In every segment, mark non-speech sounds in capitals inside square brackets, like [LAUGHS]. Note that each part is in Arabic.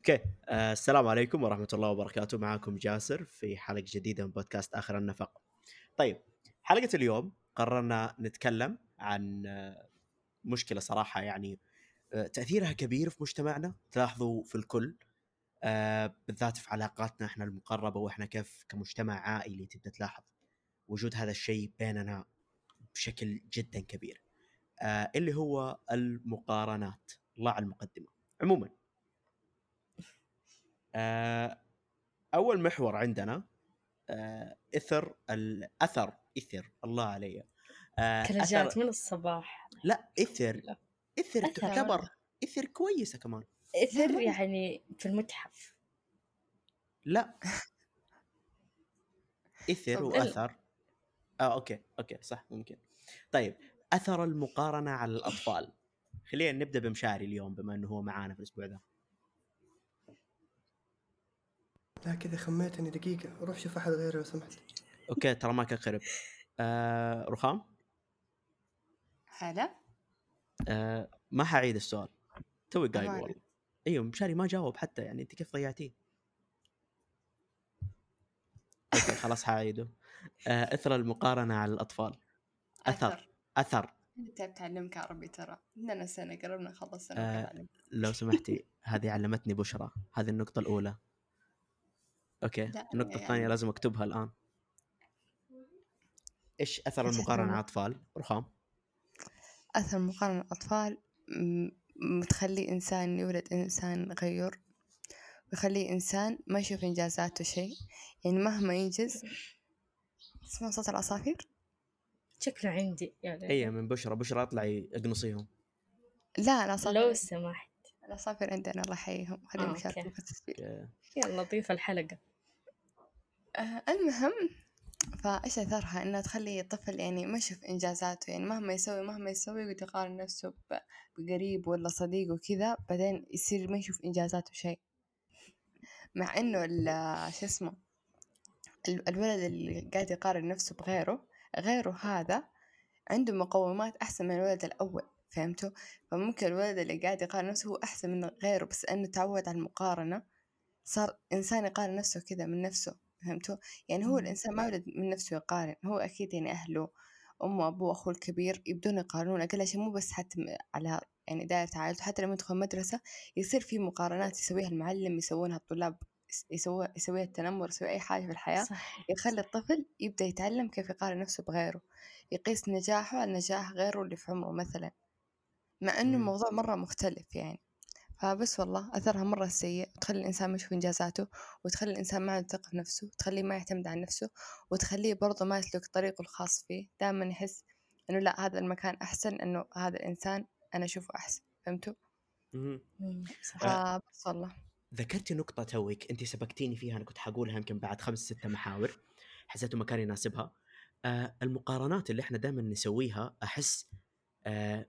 أوكي آه السلام عليكم ورحمة الله وبركاته معاكم جاسر في حلقة جديدة من بودكاست آخر النفق. طيب حلقة اليوم قررنا نتكلم عن آه، مشكلة صراحة يعني آه، تأثيرها كبير في مجتمعنا تلاحظوا في الكل آه بالذات في علاقاتنا إحنا المقربة وإحنا كيف كمجتمع عائلي تبدأ تلاحظ وجود هذا الشيء بيننا بشكل جدا كبير. آه اللي هو المقارنات الله على المقدمة. عموما أول محور عندنا آه، إثر الأثر إثر الله علي. آه، كلجات من الصباح. لا إثر. إثر. تعتبر إثر كويسة كمان. إثر يعني في المتحف. لا. إثر وأثر. آه okay okay صح ممكن. طيب أثر المقارنة على الأطفال. خلينا نبدأ بمشاري اليوم بما إنه هو معانا في الأسبوع ذا لا كذا خميتني دقيقة. روح شوف أحد غيري لو سمحت. okay ترى ما كان خرب آه رخام؟ هلا. آه ما حعيد السؤال. توي قايل. والله. إيوه مشاري ما جاوب حتى يعني أنت كيف ضيعتيه؟ okay خلاص حعيده آه إثر المقارنة على الأطفال. أثر. أثر. أنت بتعلمك عربي ترى. عندنا سنة قربنا نخلص سنة آه. لو سمحتي هذه علمتني بشرى. هذه النقطة الأولى. okay لا، النقطة يعني- الثانية لازم أكتبها الآن. إيش أثر أثر على الأطفال؟ رخام. أثر مقارنة الأطفال م- بتخلي إنسان يولد إنسان غيور ويخليه إنسان ما يشوف إنجازاته شيء. يعني مهما ينجز تسمع صوت العصافير؟ شكله عندي يعني اي من بشرى بشرى اطلعي اقنصيهم لا العصافير لو سمحت. العصافير عندنا الله يحييهم خليهم آه، يشاركوا. في التسجيل. يلا ضيف الحلقة. المهم فايش اثرها؟ انها تخلي الطفل يعني ما يشوف انجازاته يعني مهما يسوي مهما يسوي يقعد يقارن نفسه بقريب ولا صديق وكذا بعدين يصير ما يشوف انجازاته شيء. مع انه ال- شو اسمه ال- الولد اللي قاعد يقارن نفسه بغيره غيره هذا عنده مقومات أحسن من الولد الأول فهمتوا؟ فممكن الولد اللي قاعد يقارن نفسه هو أحسن من غيره بس إنه تعود على المقارنة صار إنسان يقارن نفسه كذا من نفسه. فهمتوا يعني هو مم. الإنسان ما ولد من نفسه يقارن هو أكيد يعني أهله أمه أبوه أخوه الكبير يبدون يقارنون أقل شيء مو بس حتى على يعني دائرة عائلته حتى لما يدخل مدرسة يصير في مقارنات يسويها المعلم يسوونها الطلاب يس- يسوي يسويها التنمر يسوي أي حاجة في الحياة صح يخلي الطفل يبدأ يتعلم كيف يقارن نفسه بغيره يقيس نجاحه على نجاح غيره اللي في عمره مثلا مع إنه مم. الموضوع مرة مختلف يعني فبس والله أثرها مرة سيء وتخلي الإنسان ما يشوف إنجازاته وتخلي الإنسان ما عنده ثقة في نفسه وتخليه ما يعتمد على نفسه وتخليه برضه ما يسلك طريقه الخاص فيه. دائما يحس إنه لا هذا المكان أحسن إنه هذا الإنسان أنا أشوفه أحسن. فهمتوا؟ آه. فبس والله. ذكرتي نقطة توك أنت سبقتيني فيها أنا كنت حقولها يمكن بعد خمس ستة محاور حسيته ما كان يناسبها. آه المقارنات اللي إحنا دائما نسويها أحس آه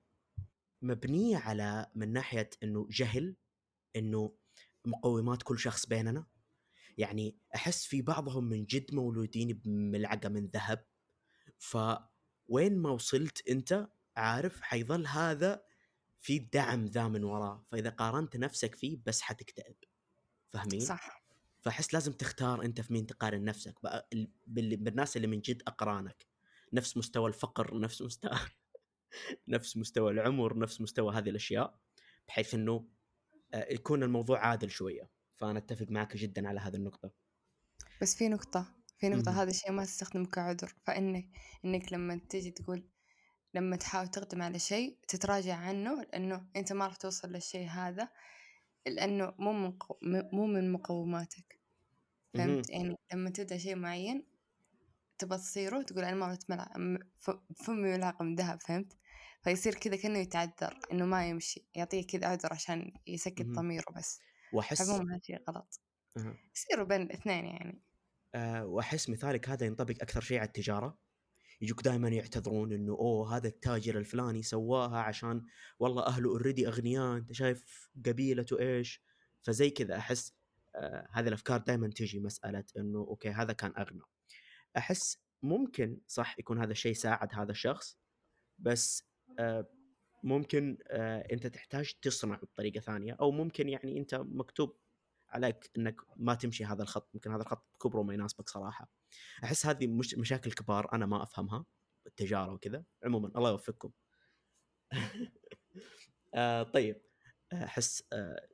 مبنية على من ناحية إنه جهل إنه مقومات كل شخص بيننا. يعني أحس في بعضهم من جد مولودين بملعقة من ذهب. فوين ما وصلت أنت عارف حيظل هذا في دعم ذا من وراه. فإذا قارنت نفسك فيه بس حتكتئب. فاهمين؟ صح. فأحس لازم تختار أنت في مين تقارن نفسك. بالناس اللي من جد أقرانك. نفس مستوى الفقر نفس مستوى نفس مستوى العمر نفس مستوى هذه الأشياء بحيث إنه آه، يكون الموضوع عادل شوية. فأنا أتفق معك جدا على هذه النقطة. بس في نقطة في نقطة مهم. هذا الشيء ما تستخدمه كعذر. فإنك إنك لما تيجي تقول لما تحاول تقدم على شيء تتراجع عنه لأنه أنت ما راح توصل للشيء هذا لأنه مو من قو... مو من مقوماتك. فهمت؟ يعني لما تبدأ شيء معين تبغى تصيره تقول أنا ما بتملع فمي ملعقة من ذهب. فهمت؟ فيصير كذا كأنه يتعذر إنه ما يمشي يعطيه كذا عذر عشان يسكت. ضميره بس. وأحس عموما هذا شيء غلط. يصيروا بين الاثنين يعني. آه، وأحس مثالك هذا ينطبق أكثر شيء على التجارة. يجوك دائما يعتذرون إنه أوه هذا التاجر الفلاني سواها عشان والله أهله already أغنياء أنت شايف قبيلته إيش؟ فزي كذا أحس آه هذه الأفكار دائما تجي مسألة إنه okay هذا كان أغنى. أحس ممكن صح يكون هذا الشيء ساعد هذا الشخص بس ممكن آه انت تحتاج تصنع بطريقة ثانية أو ممكن يعني انت مكتوب عليك انك ما تمشي هذا الخط يمكن هذا الخط كبره ما يناسبك صراحة. أحس هذه مش مشاكل كبار أنا ما أفهمها التجارة وكذا. عموما الله يوفقكم. [LAUGHS] آه طيب أحس آه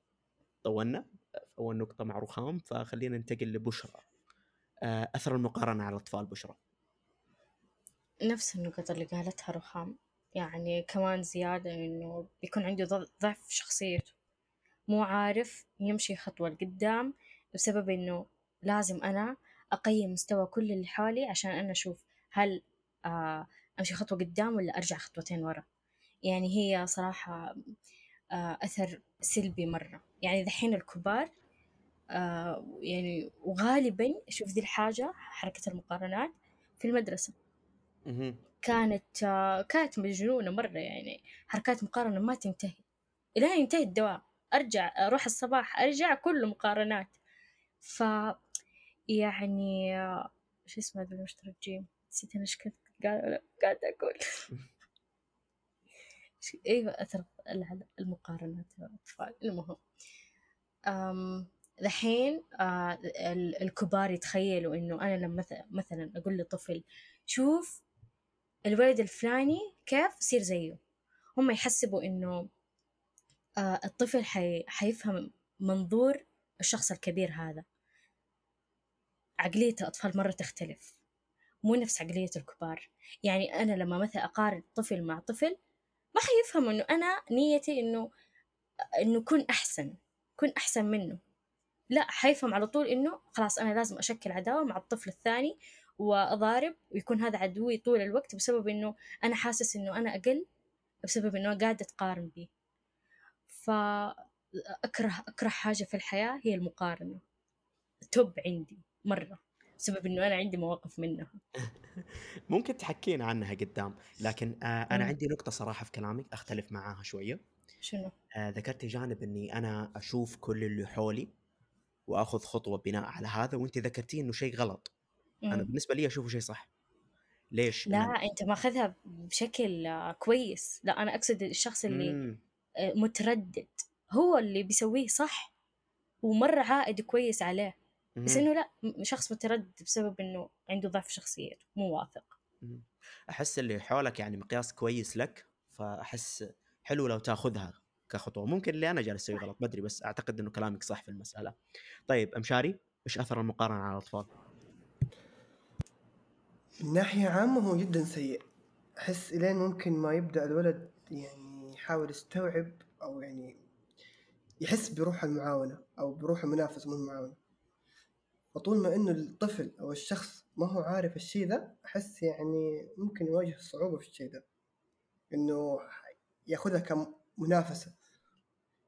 طولنا في أول نقطة مع رخام فخلينا ننتقل لبشرى. آه أثر المقارنة على الأطفال بشرى. نفس النقط اللي قالتها رخام. يعني كمان زيادة إنه بيكون عنده ضعف شخصيته. مو عارف يمشي خطوة لقدام بسبب إنه لازم أنا أقيم مستوى كل اللي حولي عشان أنا أشوف هل آه أمشي خطوة قدام ولا أرجع خطوتين ورا. يعني هي صراحة آه أثر سلبي مرة. يعني دحين الكبار آه يعني وغالبا أشوف ذي الحاجة حركة المقارنات في المدرسة. كانت كانت مجنونة مرة يعني. حركات مقارنة ما تنتهي. إلى أن ينتهي الدوام. أرجع أروح الصباح أرجع كله مقارنات ف يعني شو اسمه هذا المشترك جيم نسيت أنا إيش كنت قاعدة قاعدة أقول. [LAUGHS] أثر ال- المقارنات الأطفال المهم. أم الحين آه ال- الكبار يتخيلوا إنه أنا لما مث- مثلا أقول لطفل شوف الولد الفلاني كيف صير زيه. هم يحسبوا إنه آه الطفل حي... حيفهم منظور الشخص الكبير هذا. عقلية الأطفال مرة تختلف. مو نفس عقلية الكبار. يعني أنا لما مثلا أقارن طفل مع طفل ما حيفهم إنه أنا نيتي إنه إنه كن أحسن كن أحسن منه. لا حيفهم على طول إنه خلاص أنا لازم أشكل عداوة مع الطفل الثاني وأضارب ويكون هذا عدوي طول الوقت بسبب إنه أنا حاسس إنه أنا أقل بسبب إنه قاعدة أتقارن بيه. فأكره أكره حاجة في الحياة هي المقارنة. توب عندي مرة بسبب إنه أنا عندي مواقف منها. [LAUGHS] ممكن تحكينا عنها قدام لكن آه أنا. عندي نقطة صراحة في كلامك أختلف معاها شوية. شنو؟ آه ذكرتي جانب إني أنا أشوف كل اللي حولي وأخذ خطوة بناء على هذا وأنت ذكرتي إنه شيء غلط. أنا مم. بالنسبة لي أشوفه شيء صح. ليش؟ لا لأن- أنت ماخذها بشكل آه، كويس. لا أنا أقصد الشخص اللي مم. آه، متردد. هو اللي بيسويه صح ومرة عائد كويس عليه. بس مم. إنه لا شخص متردد بسبب إنه عنده ضعف شخصية مو واثق. مم. أحس اللي حولك يعني مقياس كويس لك فأحس حلو لو تاخذها كخطوة. ممكن اللي أنا جالس أسويه غلط بدري بس أعتقد إنه كلامك صح في المسألة. طيب أمشاري إيش أثر المقارنة على الأطفال؟ من ناحية عامة هو جدا سيء. أحس إلين ممكن ما يبدأ الولد يعني يحاول يستوعب أو يعني يحس بروح المعاونة أو بروح المنافسة مو المعاونة. فطول ما إنه الطفل أو الشخص ما هو عارف الشيء ذا أحس يعني ممكن يواجه صعوبة في الشيء ذا إنه ياخذها كمنافسة.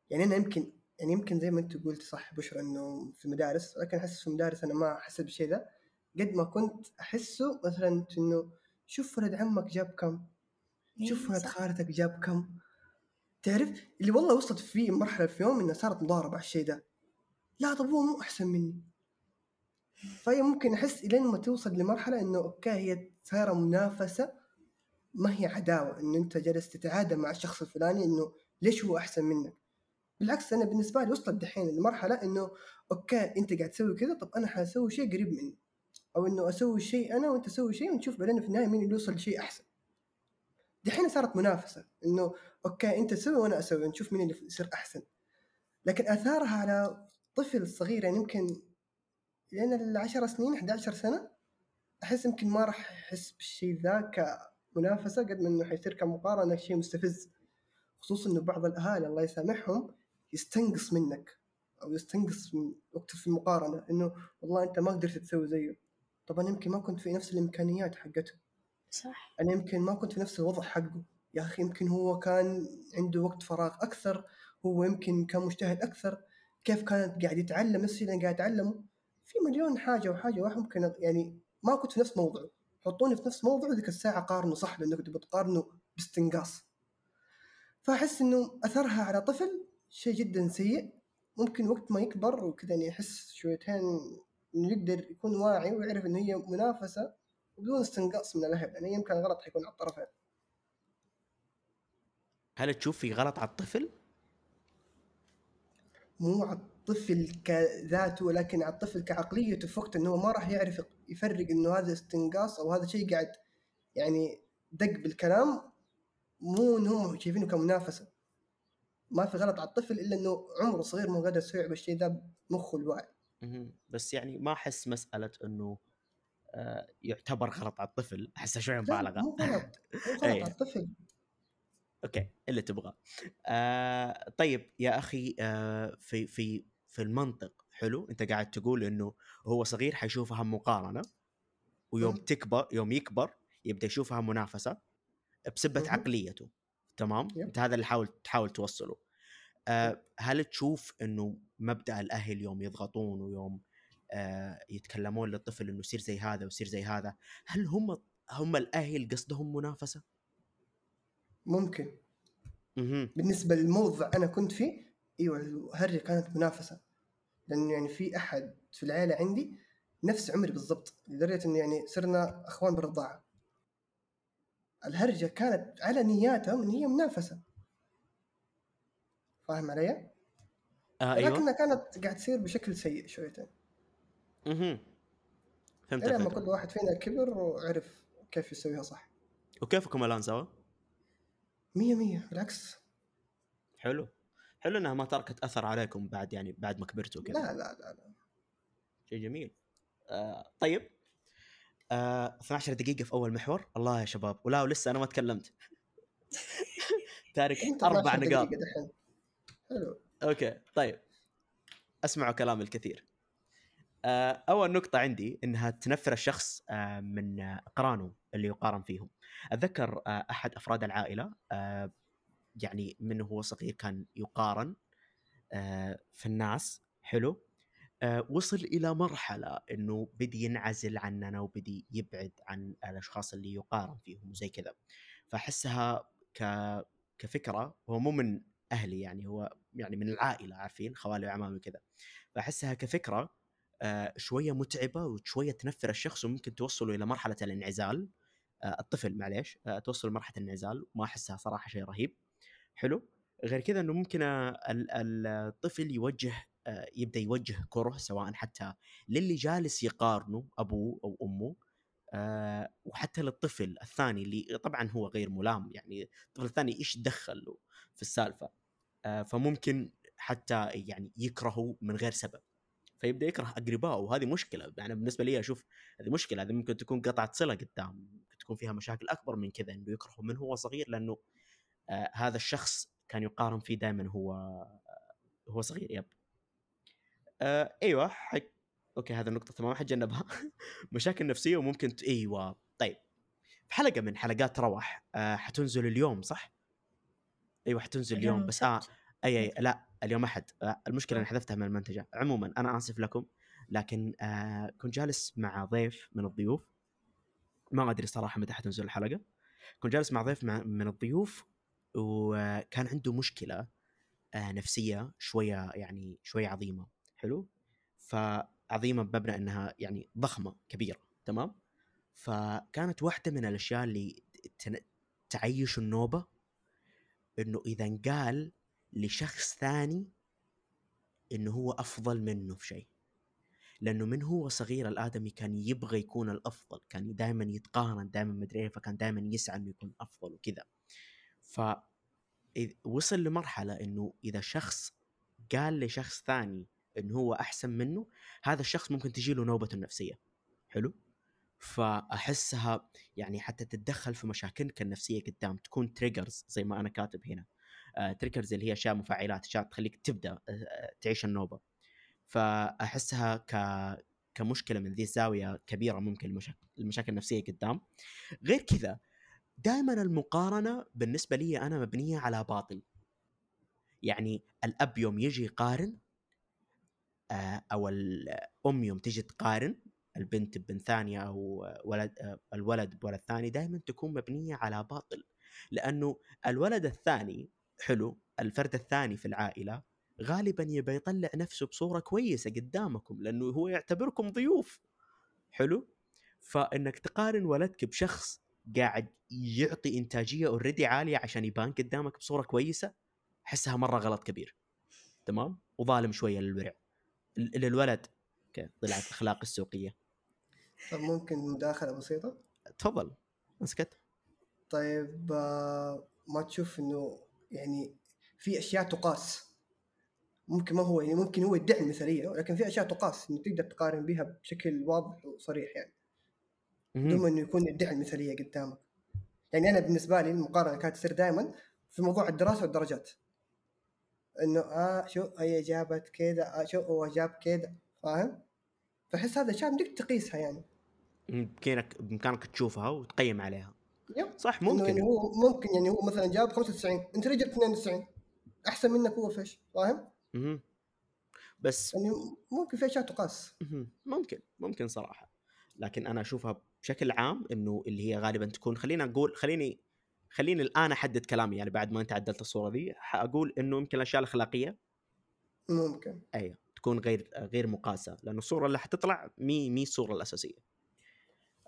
يعني أنا يمكن يعني يمكن زي ما أنت قلت صح بشرى إنه في المدارس لكن أحس في المدارس أنا ما حسيت بالشيء ذا قد ما كنت أحسه مثلا إنه شوف ولد عمك جاب كم شوف إيه، ولد صح. خالتك جاب كم. تعرف؟ اللي والله وصلت فيه مرحلة في يوم انها صارت مضاربة على الشيء ده. لا طب هو مو أحسن مني. فهي ممكن أحس إلين ما توصل لمرحلة إنه okay هي صايرة منافسة ما هي عداوة. إنه أنت جالس تتعادى مع الشخص الفلاني إنه ليش هو أحسن منك؟ بالعكس أنا بالنسبة لي وصلت دحين لمرحلة إنه okay أنت قاعد تسوي كذا طب أنا حاسوي شيء قريب مني. أو إنه أسوي شيء أنا وأنت تسوي شيء ونشوف بعدين في النهاية مين اللي يوصل لشيء أحسن. دحين صارت منافسة إنه okay أنت تسوي وأنا أسوي نشوف مين اللي يصير أحسن. لكن آثارها على طفل صغير يعني يمكن لين العشر سنين 11 سنة أحس يمكن ما راح يحس بالشيء ذا كمنافسة قد ما إنه حيصير كمقارنة شيء مستفز. خصوصا إنه بعض الأهالي الله يسامحهم يستنقص منك أو يستنقص من وقت في المقارنة إنه والله أنت ما قدرت تسوي زيه. طب أنا يمكن ما كنت في نفس الإمكانيات حقته. صح. أنا يمكن ما كنت في نفس الوضع حقه. يا أخي يمكن هو كان عنده وقت فراغ أكثر هو يمكن كان مجتهد أكثر. كيف كانت قاعد يتعلم نفس اللي أنا قاعد اتعلمه في مليون حاجة وحاجة واحد ممكن يعني ما كنت في نفس موضعه. حطوني في نفس موضعه ذيك الساعة قارنه صح لأنك تبي تقارنه باستنقاص. فأحس إنه أثرها على طفل شيء جدا سيء. ممكن وقت ما يكبر وكذا يعني يحس شويتين إنه يقدر يكون واعي ويعرف إنه هي منافسة بدون استنقاص من الأهل يعني يمكن الغلط حيكون على الطرفين. هل تشوف في غلط على الطفل؟ مو على الطفل كذاته ولكن على الطفل كعقليته في وقت انه ما راح يعرف يفرق إنه هذا استنقاص أو هذا شيء قاعد يعني دق بالكلام مو إنه هم شايفينه كمنافسة. ما في غلط على الطفل إلا إنه عمره صغير مو قادر يستوعب الشيء ذا بمخه الواعي. مهم. بس يعني ما أحس مسألة إنه آه، يعتبر غلط على الطفل. احسها شوية لا مبالغة. مو غلط. مو [LAUGHS] غلط إيه. على الطفل. okay. اللي تبغاه. آه طيب يا أخي آه في في في المنطق حلو. أنت قاعد تقول إنه هو صغير حيشوفها مقارنة. ويوم مم. تكبر يوم يكبر يبدأ يشوفها منافسة بسبة مهم. عقليته. تمام؟ يب. أنت هذا اللي حاول تحاول توصله. هل تشوف إنه مبدأ الأهل يوم يضغطون ويوم يتكلمون للطفل إنه يصير زي هذا ويصير زي هذا هل هم هم الأهل قصدهم منافسة؟ ممكن. أها بالنسبة للموضوع أنا كنت فيه إيوه الهرجة كانت منافسة. لأنه يعني في أحد في العيلة عندي نفس عمري بالضبط لدرجة إنه يعني صرنا أخوان بالرضاعة. الهرجة كانت على نياتهم إن هي منافسة. فاهم علي؟ آه أيوه. لكنها كانت قاعد تصير بشكل سيء شويتين أها فهمت لما الفكرة. كل واحد فينا كبر وعرف كيف يسويها صح. وكيفكم الآن سوا؟ مية مية بالعكس حلو. حلو إنها ما تركت أثر عليكم بعد يعني بعد ما كبرتوا كذا لا لا لا لا. شيء جميل. آه طيب. آه 12 دقيقة في أول محور. الله يا شباب. ولا ولسه أنا ما تكلمت. [LAUGHS] تارك أربع 12 نقاط. حلو. أوكي طيب. أسمعوا كلام الكثير. آه أول نقطة عندي إنها تنفر الشخص آه من أقرانه اللي يقارن فيهم. أتذكر آه أحد أفراد العائلة آه يعني من هو صغير كان يقارن في الناس. حلو. وصل إلى مرحلة إنه بدي ينعزل عننا وبدي يبعد عن الأشخاص اللي يقارن فيهم وزي كذا. فأحسها ك كفكرة هو مو من أهلي يعني هو يعني من العائلة عارفين؟ خوالي وعمامي وكذا. فأحسها كفكرة آه، شوية متعبة وشوية تنفر الشخص وممكن توصله إلى مرحلة الانعزال. آه، الطفل معليش آه، توصل لمرحله الانعزال. وما أحسها صراحة شيء رهيب. حلو. غير كذا إنه ممكن ال- ال- الطفل يوجه يبدأ يوجه كره سواء حتى للي جالس يقارنه أبوه أو أمه. وحتى للطفل الثاني اللي طبعا هو غير ملام يعني الطفل الثاني إيش دخل في السالفة؟ فممكن حتى يعني يكرهه من غير سبب. فيبدأ يكره اقربائه وهذه مشكلة. يعني بالنسبة لي أشوف هذه مشكلة. هذه ممكن تكون قطعة صلة قدام ممكن تكون فيها مشاكل أكبر من كذا إنه يكرهه من هو صغير لأنه آه هذا الشخص كان يقارن فيه دائما هو هو صغير. يب. آه أيوه حق أوكي هذا النقطة تمام حتجنبها. [LAUGHS] مشاكل نفسية وممكن ت... أيوه. طيب في حلقة من حلقات روح آه حتنزل اليوم صح؟ أيوه حتنزل اليوم بس آه. أي أي لا اليوم أحد. آه المشكلة اني حذفتها من المنتجه عموما أنا آسف لكم لكن آه كنت جالس مع ضيف من الضيوف. ما أدري صراحة متى حتنزل الحلقة. كنت جالس مع ضيف من الضيوف وكان عنده مشكلة آه نفسية شوية يعني شوية عظيمة. حلو؟ فعظيمة بمبنى إنها يعني ضخمة كبيرة. تمام؟ فكانت واحدة من الأشياء اللي تعيش النوبة إنه إذا انقال لشخص ثاني إنه هو أفضل منه في شيء. لأنه من هو صغير الآدمي كان يبغى يكون الأفضل كان دائما يتقارن دائما مدري فكان دائما يسعى إنه يكون أفضل وكذا. ف وصل لمرحلة إنه إذا شخص قال لشخص ثاني إنه هو أحسن منه هذا الشخص ممكن تجي له نوبته النفسيه حلو؟ فأحسها يعني حتى تتدخل في مشاكلك النفسية قدام تكون تريجرز زي ما أنا كاتب هنا. triggers اللي هي أشياء مفاعلات أشياء تخليك تبدأ آه، آه، تعيش النوبة. فأحسها ك كمشكلة من ذي الزاوية كبيرة ممكن المشاكل المشاكل النفسية قدام. غير كذا دائما المقارنة بالنسبة لي أنا مبنية على باطل. يعني الأب يوم يجي يقارن آه، أو الأم يوم تجي تقارن البنت ببنت ثانية أو ولد الولد بولد ثاني دائما تكون مبنية على باطل لأنه الولد الثاني حلو الفرد الثاني في العائلة غالبا يبى يطلع نفسه بصورة كويسة قدامكم لأنه هو يعتبركم ضيوف حلو؟ فإنك تقارن ولدك بشخص قاعد يعطي إنتاجية اوريدي عالية عشان يبان قدامك بصورة كويسة احسها مرة غلط كبير تمام؟ وظالم شوية للورع للولد طلعت اخلاق السوقية. طب ممكن مداخلة بسيطة؟ تفضل اسكت طيب آه، ما تشوف إنه يعني في أشياء تقاس. ممكن ما هو يعني ممكن هو يدعي المثاليه ولكن في أشياء تقاس إنه تقدر تقارن بها بشكل واضح وصريح يعني. بدون إنه يكون يدعي المثاليه قدامك. يعني أنا بالنسبة لي المقارنة كانت تصير دائما في موضوع الدراسة والدرجات. إنه آه شو هي جابت كذا آه شو هو جاب كذا فاهم؟ فأحس هذا اشياء بدك تقيسها يعني. بامكانك بإمكانك تشوفها وتقيم عليها. يب. صح إنه يعني ممكن هو ممكن يعني هو مثلا جاب 95 أنت ليه جبت 92 أحسن منك هو فيش فاهم؟ مهم. بس يعني ممكن في أشياء تقاس. ممكن ممكن صراحة. لكن أنا أشوفها بشكل عام إنه اللي هي غالبا تكون خلينا نقول خليني خليني الآن أحدد كلامي يعني بعد ما أنت عدلت الصورة دي حأقول إنه يمكن الأشياء الأخلاقية ممكن. أيوه تكون غير غير مقاسة. لأنه الصورة اللي حتطلع مي مي الصورة الأساسية.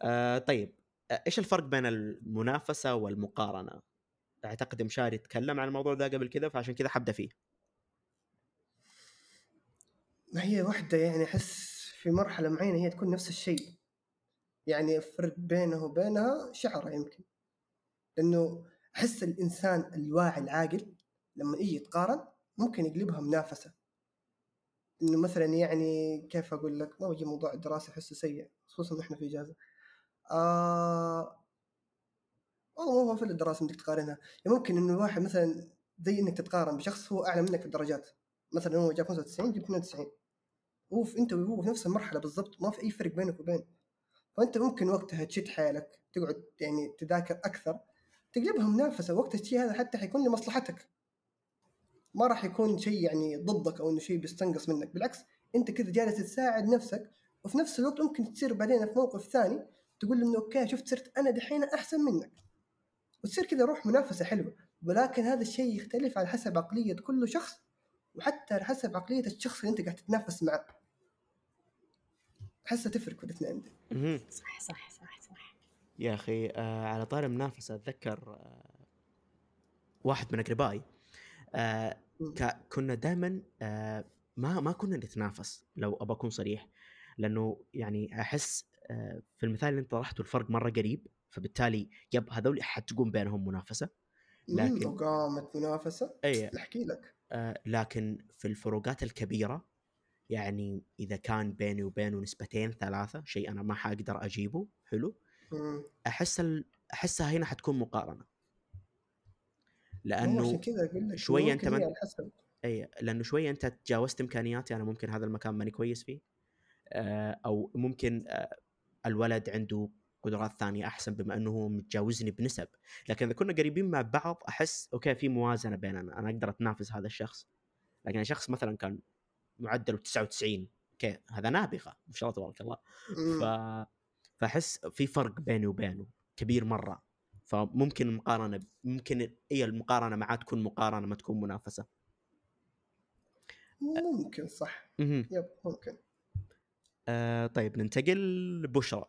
آه طيب آه، إيش الفرق بين المنافسة والمقارنة؟ أعتقد مشاري تكلم عن الموضوع ده قبل كذا فعشان كذا حبدأ فيه. ما هي واحدة يعني أحس في مرحلة معينة هي تكون نفس الشيء. يعني الفرق بينه وبينها شعرة يمكن. لأنه أحس الإنسان الواعي العاقل لما يجي يتقارن ممكن يقلبها منافسة. إنه مثلا يعني كيف أقول لك؟ ما بيجي موضوع الدراسة أحسه سيء خصوصا إحنا في إجازة. آه والله في الدراسة بدك تقارنها. يعني ممكن إنه الواحد مثلا زي إنك تتقارن بشخص هو أعلى منك في الدرجات. مثلا هو جاب 95 جبت 92 هو أنت وهو في نفس المرحلة بالضبط ما في أي فرق بينك وبينه فأنت ممكن وقتها تشد حيلك تقعد يعني تذاكر أكثر تقلبها منافسة. وقت الشيء هذا حتى حيكون لمصلحتك. ما راح يكون شيء يعني ضدك أو إنه شيء بيستنقص منك. بالعكس أنت كذا جالس تساعد نفسك وفي نفس الوقت ممكن تصير بعدين في موقف ثاني تقول له إنه أوكي شفت صرت أنا دحين أحسن منك. وتصير كذا روح منافسة حلوة. ولكن هذا الشيء يختلف على حسب عقلية كل شخص وحتى على حسب عقلية الشخص اللي أنت قاعد تتنافس معه. أحسها تفرق في الاثنين دي. صح صح صح صح. يا أخي آه على طار المنافسة أتذكر آه واحد من أقربائي آه كنا دائما آه ما ما كنا نتنافس لو أبى أكون صريح. لأنه يعني أحس في المثال اللي انت طرحته الفرق مرة قريب فبالتالي يب هذول حتقوم بينهم منافسة لكن- لكن وقامت منافسة؟ اي احكي لك. آه لكن في الفروقات الكبيرة يعني إذا كان بيني وبينه نسبتين ثلاثة شيء أنا ما حقدر أجيبه حلو؟ مم. أحس ال... أحسها هنا حتكون مقارنة. لأنه أنت هي من- اي لأنه شوية أنت تجاوزت إمكانياتي أنا ممكن هذا المكان ماني كويس فيه. آه، أو ممكن آه، الولد عنده قدرات ثانية أحسن بما أنه هو متجاوزني بنسب. لكن إذا كنا قريبين مع بعض أحس أوكي في موازنة بيننا. أنا أقدر أتنافس هذا الشخص. لكن شخص مثلا كان معدله 99 أوكي هذا نابغة ما شاء الله تبارك الله. ف. فأحس في فرق بيني وبينه كبير مرة. فممكن المقارنة ممكن اي المقارنة معاه تكون مقارنة ما تكون منافسة. ممكن صح. يب ممكن. آه طيب ننتقل لبشرى.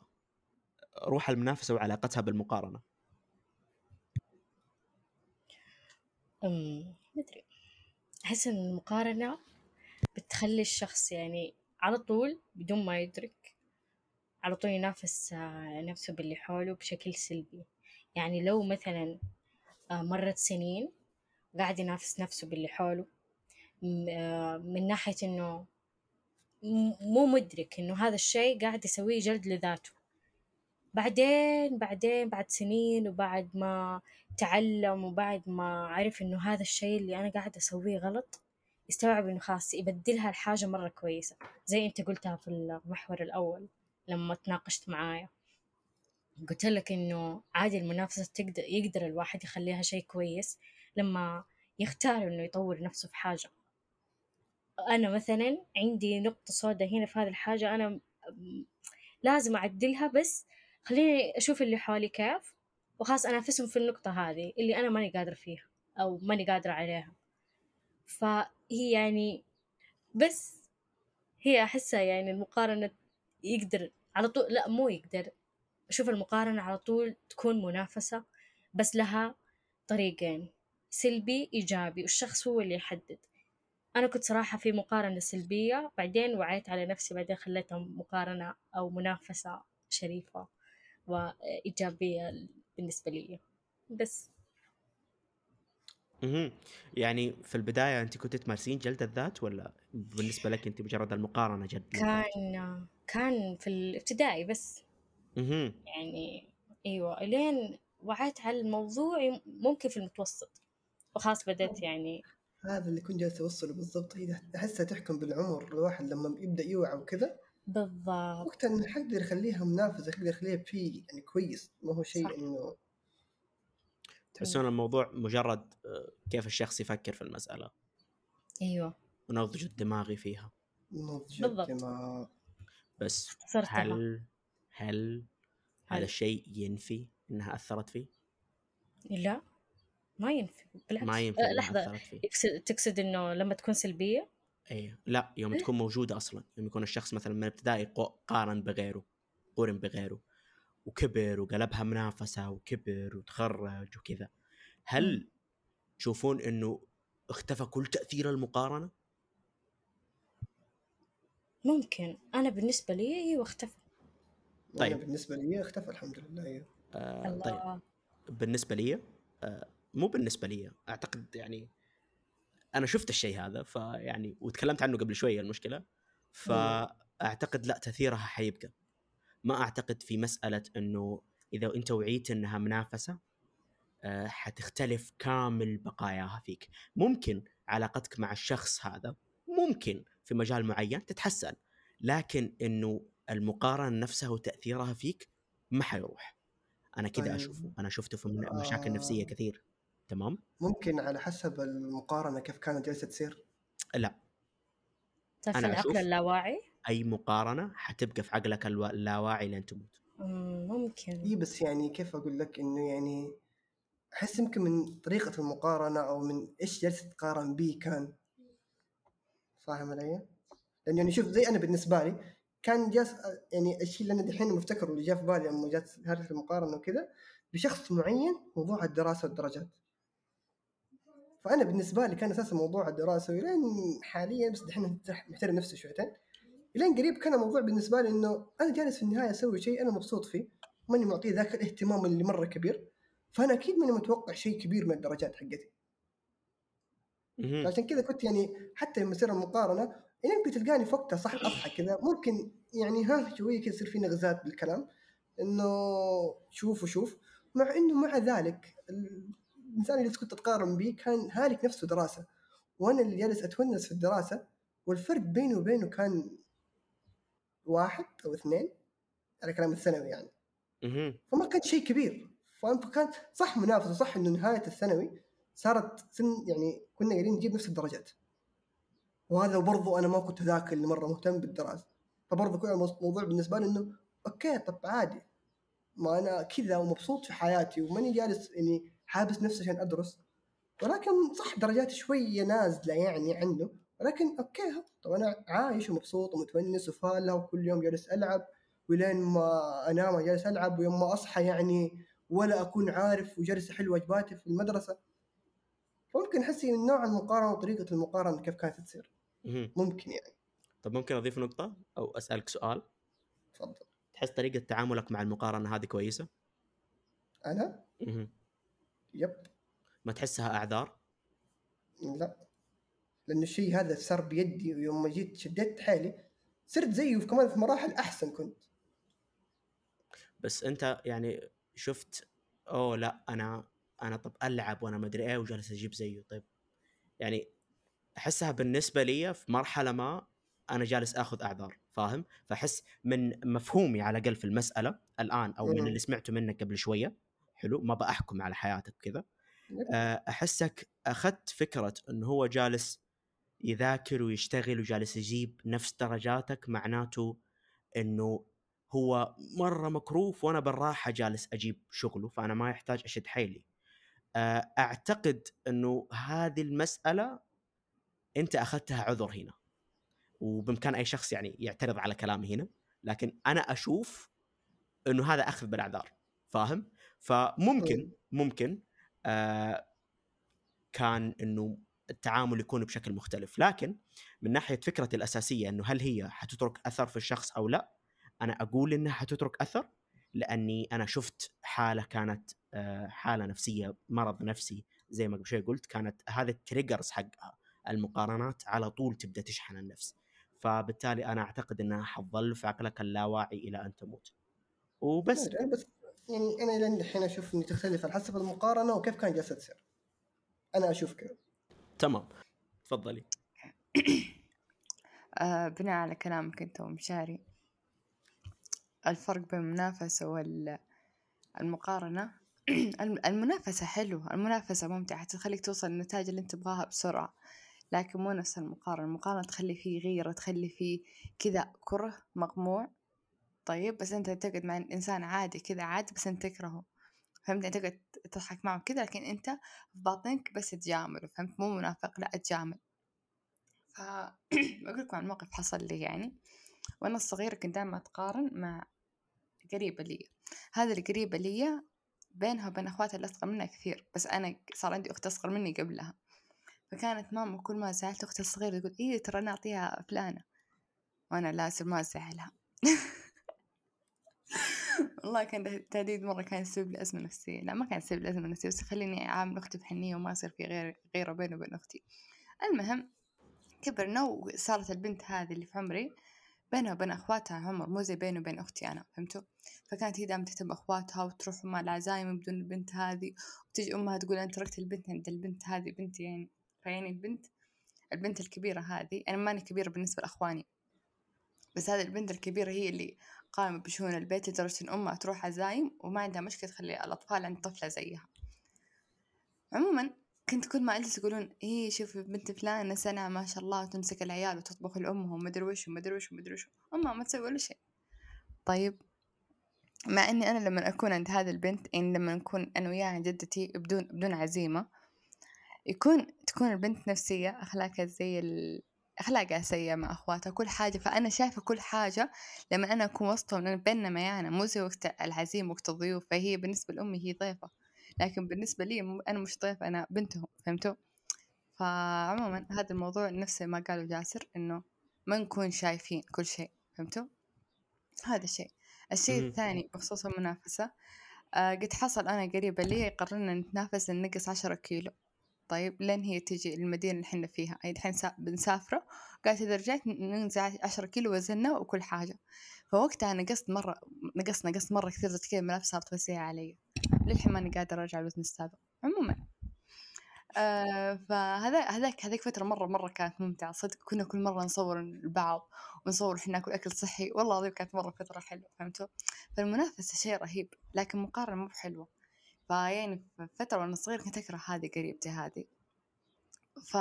روح المنافسة وعلاقتها بالمقارنة. أم مدري أحس إن المقارنة بتخلي الشخص يعني على طول بدون ما يدرك على طول ينافس آه، نفسه باللي حوله بشكل سلبي. يعني لو مثلا آه، مرت سنين قاعد ينافس نفسه باللي حوله آه، من ناحية إنه مو مدرك إنه هذا الشيء قاعد يسويه جلد لذاته. بعدين بعدين بعد سنين وبعد ما تعلم وبعد ما عرف إنه هذا الشيء اللي أنا قاعد أسويه غلط يستوعب إنه خلاص يبدلها لحاجة مرة كويسة. زي أنت قلتها في المحور الأول لما تناقشت معايا. قلت لك إنه عادي المنافسة تقدر يقدر الواحد يخليها شيء كويس لما يختار إنه يطور نفسه في حاجة. أنا مثلا عندي نقطة سوداء هنا في هذه الحاجة أنا م- لازم أعدلها بس خليني أشوف اللي حولي كيف وخلاص أنافسهم في النقطة هذه اللي أنا ماني قادرة فيها أو ماني قادرة عليها. فهي يعني بس هي أحسها يعني المقارنة يقدر على طول لا مو يقدر أشوف المقارنة على طول تكون منافسة بس لها طريقين سلبي إيجابي والشخص هو اللي يحدد. أنا كنت صراحة في مقارنة سلبية بعدين وعيت على نفسي بعدين خليتها مقارنة أو منافسة شريفة وإيجابية بالنسبة لي. بس. يعني في البداية انت كنت تمارسين جلد الذات ولا بالنسبة لك انت مجرد المقارنة جلد الذات؟ كان كان في الابتدائي بس. يعني أيوة. إلين وعيت على الموضوع ممكن في المتوسط. وخلاص بدأت يعني هذا اللي كنت جالس اوصله بالضبط. هي احسها تحكم بالعمر الواحد لما يبدأ يوعى وكذا بالضبط. وقتها إنه حيقدر يخليها منافسة يقدر يخليها في يعني كويس. ما هو صح. شيء إنه تحسون الموضوع مجرد آه، كيف الشخص يفكر في المسألة؟ أيوة. ونضج الدماغي فيها. نضج بالضبط. الدماغ. بس اختصرتها هل هل هذا هل. الشيء ينفي إنها أثرت فيه؟ لا. ما ينفي بالعكس. ما ينفي آه، فيه. يقصد- تقصد إنه لما تكون سلبية؟ اي لا يوم تكون موجودة أصلا. يوم يكون الشخص مثلا من الابتدائي قو- قارن بغيره قورن بغيره وكبر وقلبها منافسة وكبر وتخرج وكذا. هل تشوفون إنه اختفى كل تأثير المقارنة؟ ممكن. أنا بالنسبة لي أيوة اختفى. طيب. طيب. بالنسبة لي اختفى الحمد لله أيوه. آه طيب. الله. بالنسبة لي آه مو بالنسبة لي. أعتقد يعني أنا شفت الشيء هذا فيعني وتكلمت عنه قبل شوية المشكلة. فأعتقد لا تأثيرها حيبقى. ما أعتقد في مسألة إنه إذا أنت وعيت إنها منافسة آه، حتختلف كامل بقاياها فيك. ممكن علاقتك مع الشخص هذا ممكن في مجال معين تتحسن لكن إنه المقارنة نفسها وتأثيرها فيك ما حيروح. أنا كذا طيب. أشوفه. أنا شفته في مشاكل آه. نفسية كثير. تمام؟ ممكن على حسب المقارنة كيف كانت جالسه تصير؟ لا. تعرف أنا العقل أشوف- اللاواعي؟ أي مقارنة حتبقى في عقلك اللاواعي لين تموت. مم، ممكن. إي بس يعني كيف أقول لك إنه يعني أحس يمكن من طريقة المقارنة أو من إيش جالس تقارن به كان. فاهم علي؟ لأن يعني شوف زي أنا بالنسبة لي كان جالس يعني الشيء اللي أنا دحين مفتكره اللي جاء في بالي لما جات هذه المقارنة وكذا بشخص معين موضوع الدراسة والدرجات. فأنا بالنسبة لي كان أساسا موضوع الدراسة ولين حاليا بس دحين محترم نفسي شويتين. إلين قريب كان الموضوع بالنسبة لي إنه أنا جالس في النهاية أسوي شيء أنا مبسوط فيه ماني معطيه ذاك الاهتمام اللي مرة كبير. فأنا أكيد ماني متوقع شيء كبير من الدرجات حقتي. عشان كذا كنت يعني حتى لما يصير المقارنة يعني كنت تلقاني في وقتها صح أضحك كذا. ممكن يعني ها شوية كذا يصير في نغزات بالكلام إنه شوف وشوف. مع إنه مع ذلك الإنسان اللي كنت اتقارن به كان هالك نفسه دراسة وأنا اللي جالس أتونس في الدراسة والفرق بيني وبينه كان واحد أو اثنين على كلام الثانوي يعني. فما كان شيء كبير. فكان صح منافسة صح إنه نهاية الثانوي صارت سن يعني كنا قاعدين نجيب نفس الدرجات. وهذا برضو أنا ما كنت ذاك اللي مرة مهتم بالدراسة. فبرضو كان الموضوع بالنسبة لي إنه okay طب عادي. ما أنا كذا ومبسوط في حياتي وماني جالس يعني حابس نفسي عشان أدرس. ولكن صح درجاتي شوية نازلة يعني عنه ولكن okay طب أنا عايش ومبسوط ومتونس وفالة وكل يوم جالس ألعب. ولين ما أنام جالس ألعب ويوم ما أصحى يعني ولا أكون عارف وجالس احل واجباتي في المدرسة. فممكن أحس من نوع المقارنة وطريقة المقارنة كيف كانت تصير. ممكن يعني. طب ممكن أضيف نقطة أو أسألك سؤال؟ تفضل. تحس طريقة تعاملك مع المقارنة هذه كويسة؟ أنا. يب. ما تحسها أعذار؟ لا. لأنه الشيء هذا صار بيدي ويوم ما جيت شديت حيلي صرت زيه كمان في مراحل أحسن كنت. بس أنت يعني شفت أوه لا أنا أنا طب ألعب وأنا ما أدري إيه وجالس أجيب زيه طيب. يعني أحسها بالنسبة لي في مرحلة ما أنا جالس آخذ أعذار فاهم؟ فأحس من مفهومي على الأقل في المسألة الآن أو من. اللي سمعته منك قبل شوية حلو ما بحكم على حياتك كذا يب. آه، أحسك أخذت فكرة إنه هو جالس يذاكر ويشتغل وجالس يجيب نفس درجاتك معناته إنه هو مرة مكروف وأنا بالراحة جالس أجيب شغله فأنا ما يحتاج أشد حيلي. آه، أعتقد إنه هذه المسألة أنت أخذتها عذر هنا. وبإمكان أي شخص يعني يعترض على كلامي هنا لكن أنا أشوف إنه هذا أخذ بالأعذار فاهم؟ فممكن مم. ممكن آه كان إنه التعامل يكون بشكل مختلف. لكن من ناحية فكره الأساسية إنه هل هي حتترك أثر في الشخص أو لا أنا أقول إنها حتترك أثر لأني أنا شفت حالة كانت آه، حالة نفسية مرض نفسي زي ما قبل شوي قلت كانت هذا التريجرز حقها المقارنات على طول تبدأ تشحن النفس. فبالتالي أنا أعتقد إنها حتظل في عقلك اللاواعي إلى أن تموت. وبس بس يعني أنا لين الحين أشوف إني تختلف على حسب المقارنة وكيف كان جالسه تصير أنا أشوف كذا. تمام. تفضلي. [COUGHS] آه بناء على كلامك أنت ومشاري الفرق بين المنافسة والمقارنة [COUGHS] المنافسة حلوة. المنافسة ممتعة تخليك توصل للنتائج اللي أنت تبغاها بسرعة لكن مو نفس المقارنة. المقارنة تخلي فيه غيرة تخلي فيه كذا كره مقموع طيب بس أنت تقعد مع إنسان عادي كذا عادي بس أنت تكرهه. فهمت؟ يعني تقعد تضحك معه كذا لكن أنت في باطنك بس تجامله فهمت؟ مو منافق لا تجامل. ف [COUGHS] بقول لكم عن موقف حصل لي يعني. وأنا الصغيرة كنت دائما أتقارن مع قريبة لي هذه القريبة لي بينها وبين أخواتها اللي أصغر منها كثير بس أنا صار عندي أخت أصغر مني قبلها. فكانت ماما كل ما زعلت أختي الصغيرة تقول إيه ترى نعطيها فلانة. وأنا لازم ما أزعلها. [LAUGHS] [LAUGHS] والله كان تهديد مرة كان يسبب لي أزمة نفسية. لا ما كان يسبب لي أزمة نفسية بس يخليني أعامل أختي بحنية وما يصير في غير غيرة بيني وبين أختي. المهم كبرنا وصارت البنت هذه اللي في عمري بينها وبين أخواتها عمر مو زي بيني وبين أختي أنا فهمتوا؟ فكانت هي دائما تهتم بأخواتها وتروح مع العزايم بدون البنت هذه وتجي أمها تقول أنا تركت البنت عند البنت هذه بنتي يعني فيعني البنت البنت الكبيرة هذه أنا ماني كبيرة بالنسبة لأخواني. بس هذه البنت الكبيرة هي اللي قائمة بشؤون البيت لدرجة إن أمها تروح عزايم وما عندها مشكلة تخلي الأطفال عند طفلة زيها. عموما كنت كل ما أجلس يقولون إيه شوفي بنت فلانة سنة ما شاء الله وتمسك العيال وتطبخ لأمهم ومدري وش ومدري وش ومدري وش. أمها ما تسوي ولا شيء. طيب مع إني أنا لما أكون عند هذه البنت يعني لما نكون أنا وياها عند جدتي بدون بدون عزيمة يكون تكون البنت نفسية أخلاقها زي ال... أخلاقها سيئة مع أخواتها كل حاجة. فأنا شايفة كل حاجة لما أنا أكون وسطهم لأن بيننا يعني مو زي وقت العزيم وقت الضيوف فهي بالنسبة لأمي هي ضيفة. لكن بالنسبة لي أنا مش ضيفة أنا بنتهم فهمتوا؟ فعموما هذا الموضوع نفس ما قالوا جاسر إنه ما نكون شايفين كل شيء فهمتوا؟ هذا الشيء. الشيء الثاني بخصوص المنافسة آه قد حصل أنا قريبة لي قررنا نتنافس ننقص عشرة كيلو. طيب لين هي تجي المدينة اللي حنا فيها. أي الحين بنسافره قالت إذا رجعت ننزل عشرة كيلو وزننا وكل حاجة. فوقتها نقصت مرة نقصت نقصت مرة كثير كذا الملابس صارت وسيعة علي. للحين ماني قادرة أرجع الوزن السابق عموما. آه فهذا هذاك هذيك فترة مرة مرة كانت ممتعة. صدق كنا كل مرة نصور البعض ونصور إحنا ناكل أكل صحي. والله العظيم كانت مرة فترة حلوة فهمتوا؟ فالمنافسة شيء رهيب لكن مقارنة مو بحلوة. فيعني في فترة وأنا صغير كنت أكره هذه قريبتي هذه. ف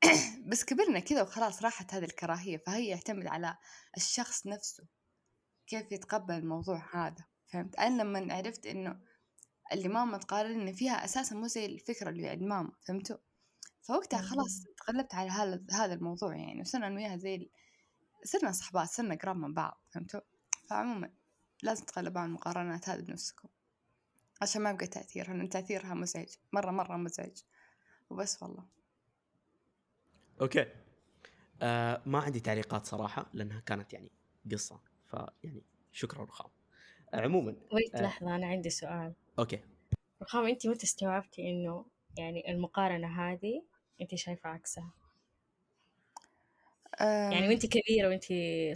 [COUGHS] بس كبرنا كذا وخلاص راحت هذه الكراهية فهي يعتمد على الشخص نفسه كيف يتقبل الموضوع هذا فهمت؟ أنا لما عرفت إنه اللي ماما تقارن إن فيها أساسا مو زي الفكرة اللي عند ماما فهمتوا؟ فوقتها خلاص تغلبت على هذا هذا الموضوع يعني وصرنا أنا وياها زي ال... صرنا صحبات صرنا قراب من بعض فهمتوا؟ فعموما لازم تتغلبوا عن المقارنات هذه بنفسكم. عشان ما يبقى تأثيرها لأن تأثيرها مزعج مرة مرة مزعج. وبس والله. okay. آه ما عندي تعليقات صراحة لأنها كانت يعني قصة فيعني شكرا رخام. آه عموما wait آه. لحظة أنا عندي سؤال. okay. رخام أنت متى استوعبتي إنه يعني المقارنة هذه أنت شايفة عكسها؟ يعني وأنت كبيرة وأنت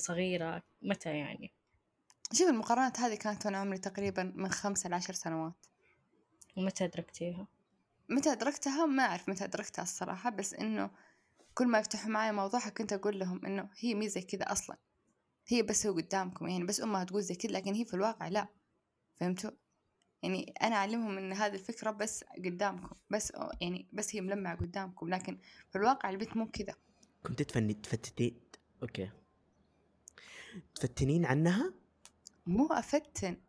صغيرة متى يعني؟ شوف المقارنات هذه كانت وأنا عمري تقريبا من خمسة لعشر سنوات ومتى أدركتيها؟ متى أدركتها ما أعرف متى أدركتها الصراحة بس إنه كل ما يفتحوا معي موضوعها كنت أقول لهم إنه هي مي زي كذا أصلا هي بس هو قدامكم يعني بس أمها تقول زي كذا لكن هي في الواقع لا فهمتوا؟ يعني أنا أعلمهم إن هذه الفكرة بس قدامكم بس يعني بس هي ملمعة قدامكم لكن في الواقع البنت مو كذا كنت تفني تفتتين okay تفتنين عنها؟ مو أفتن.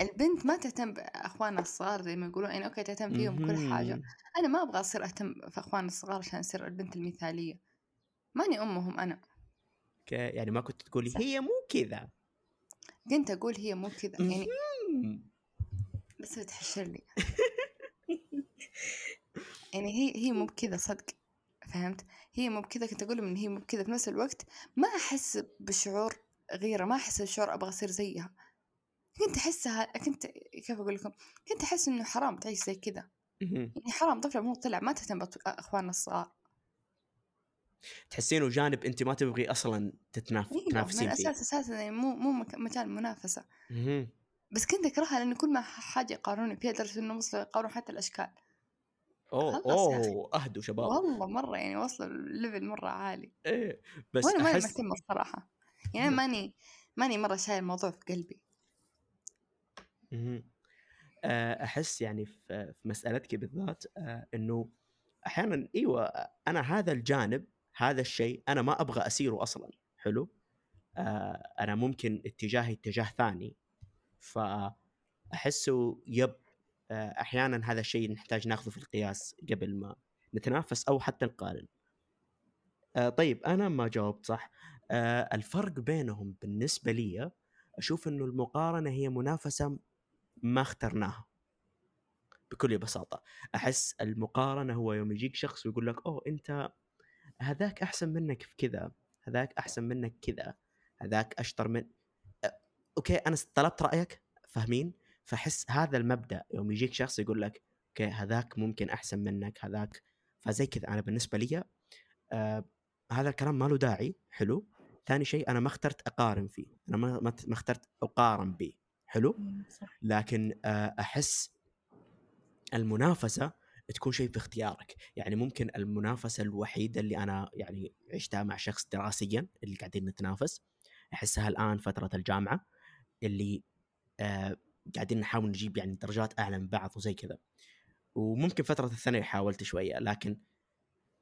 البنت ما تهتم بأخوانها الصغار زي ما يقولون يعني okay تهتم فيهم كل حاجة. أنا ما أبغى أصير أهتم في أخواني الصغار عشان أصير البنت المثالية. ماني أمهم أنا. okay يعني ما كنت تقولي هي مو كذا. كنت أقول هي مو كذا يعني بس بتحشر لي يعني هي هي مو بكذا صدق. فهمت؟ هي مو بكذا كنت أقول إن هي مو بكذا. في نفس الوقت ما أحس بشعور غيرة ما أحس بشعور أبغى أصير زيها. كنت أحسها كنت كيف أقول لكم؟ كنت أحس إنه حرام تعيش زي كذا. يعني حرام طفلة مو طلع ما تهتم بأخواننا الصغار. تحسينه جانب أنت ما تبغي أصلا تتناف... أيوة من تنافسين فيه. الأساس أساسا يعني مو مو مجال منافسة. مهم. بس كنت أكرهها لأن كل ما حاجة يقارنوني فيها لدرجة إنه وصلوا يقارنون حتى الأشكال. أوه. أوه أهدوا شباب. والله مرة يعني وصلوا الليفل مرة عالي. إيه بس وأنا ماني أحس مهتمة الصراحة يعني ماني ماني مرة شايل الموضوع في قلبي. آه، أحس يعني في مسألتك بالذات آه، إنه أحيانا إيوه أنا هذا الجانب هذا الشيء أنا ما أبغى أسيره أصلا. حلو؟ آه، أنا ممكن اتجاهي اتجاه ثاني. فأحسه يب أحيانا هذا الشيء نحتاج ناخذه في القياس قبل ما نتنافس أو حتى نقارن. طيب أنا ما جاوبت صح. آه، الفرق بينهم بالنسبة لي أشوف إنه المقارنة هي منافسة ما اخترناها بكل بساطة. أحس المقارنة هو يوم يجيك شخص ويقول لك أوه أنت هذاك أحسن منك في كذا هذاك أحسن منك كذا هذاك أشطر من أ- okay أنا طلبت رأيك فاهمين؟ فأحس هذا المبدأ يوم يجيك شخص يقول لك okay هذاك ممكن أحسن منك هذاك فزي كذا. أنا بالنسبة لي آه هذا الكلام ما له داعي حلو؟ ثاني شيء أنا ما اخترت أقارن فيه أنا ما ما اخترت أقارن به حلو؟ لكن آه، أحس المنافسة تكون شيء باختيارك يعني ممكن المنافسة الوحيدة اللي أنا يعني عشتها مع شخص دراسيا اللي قاعدين نتنافس أحسها الآن فترة الجامعة اللي آه قاعدين نحاول نجيب يعني درجات أعلى من بعض وزي كذا. وممكن فترة الثانوي حاولت شوية لكن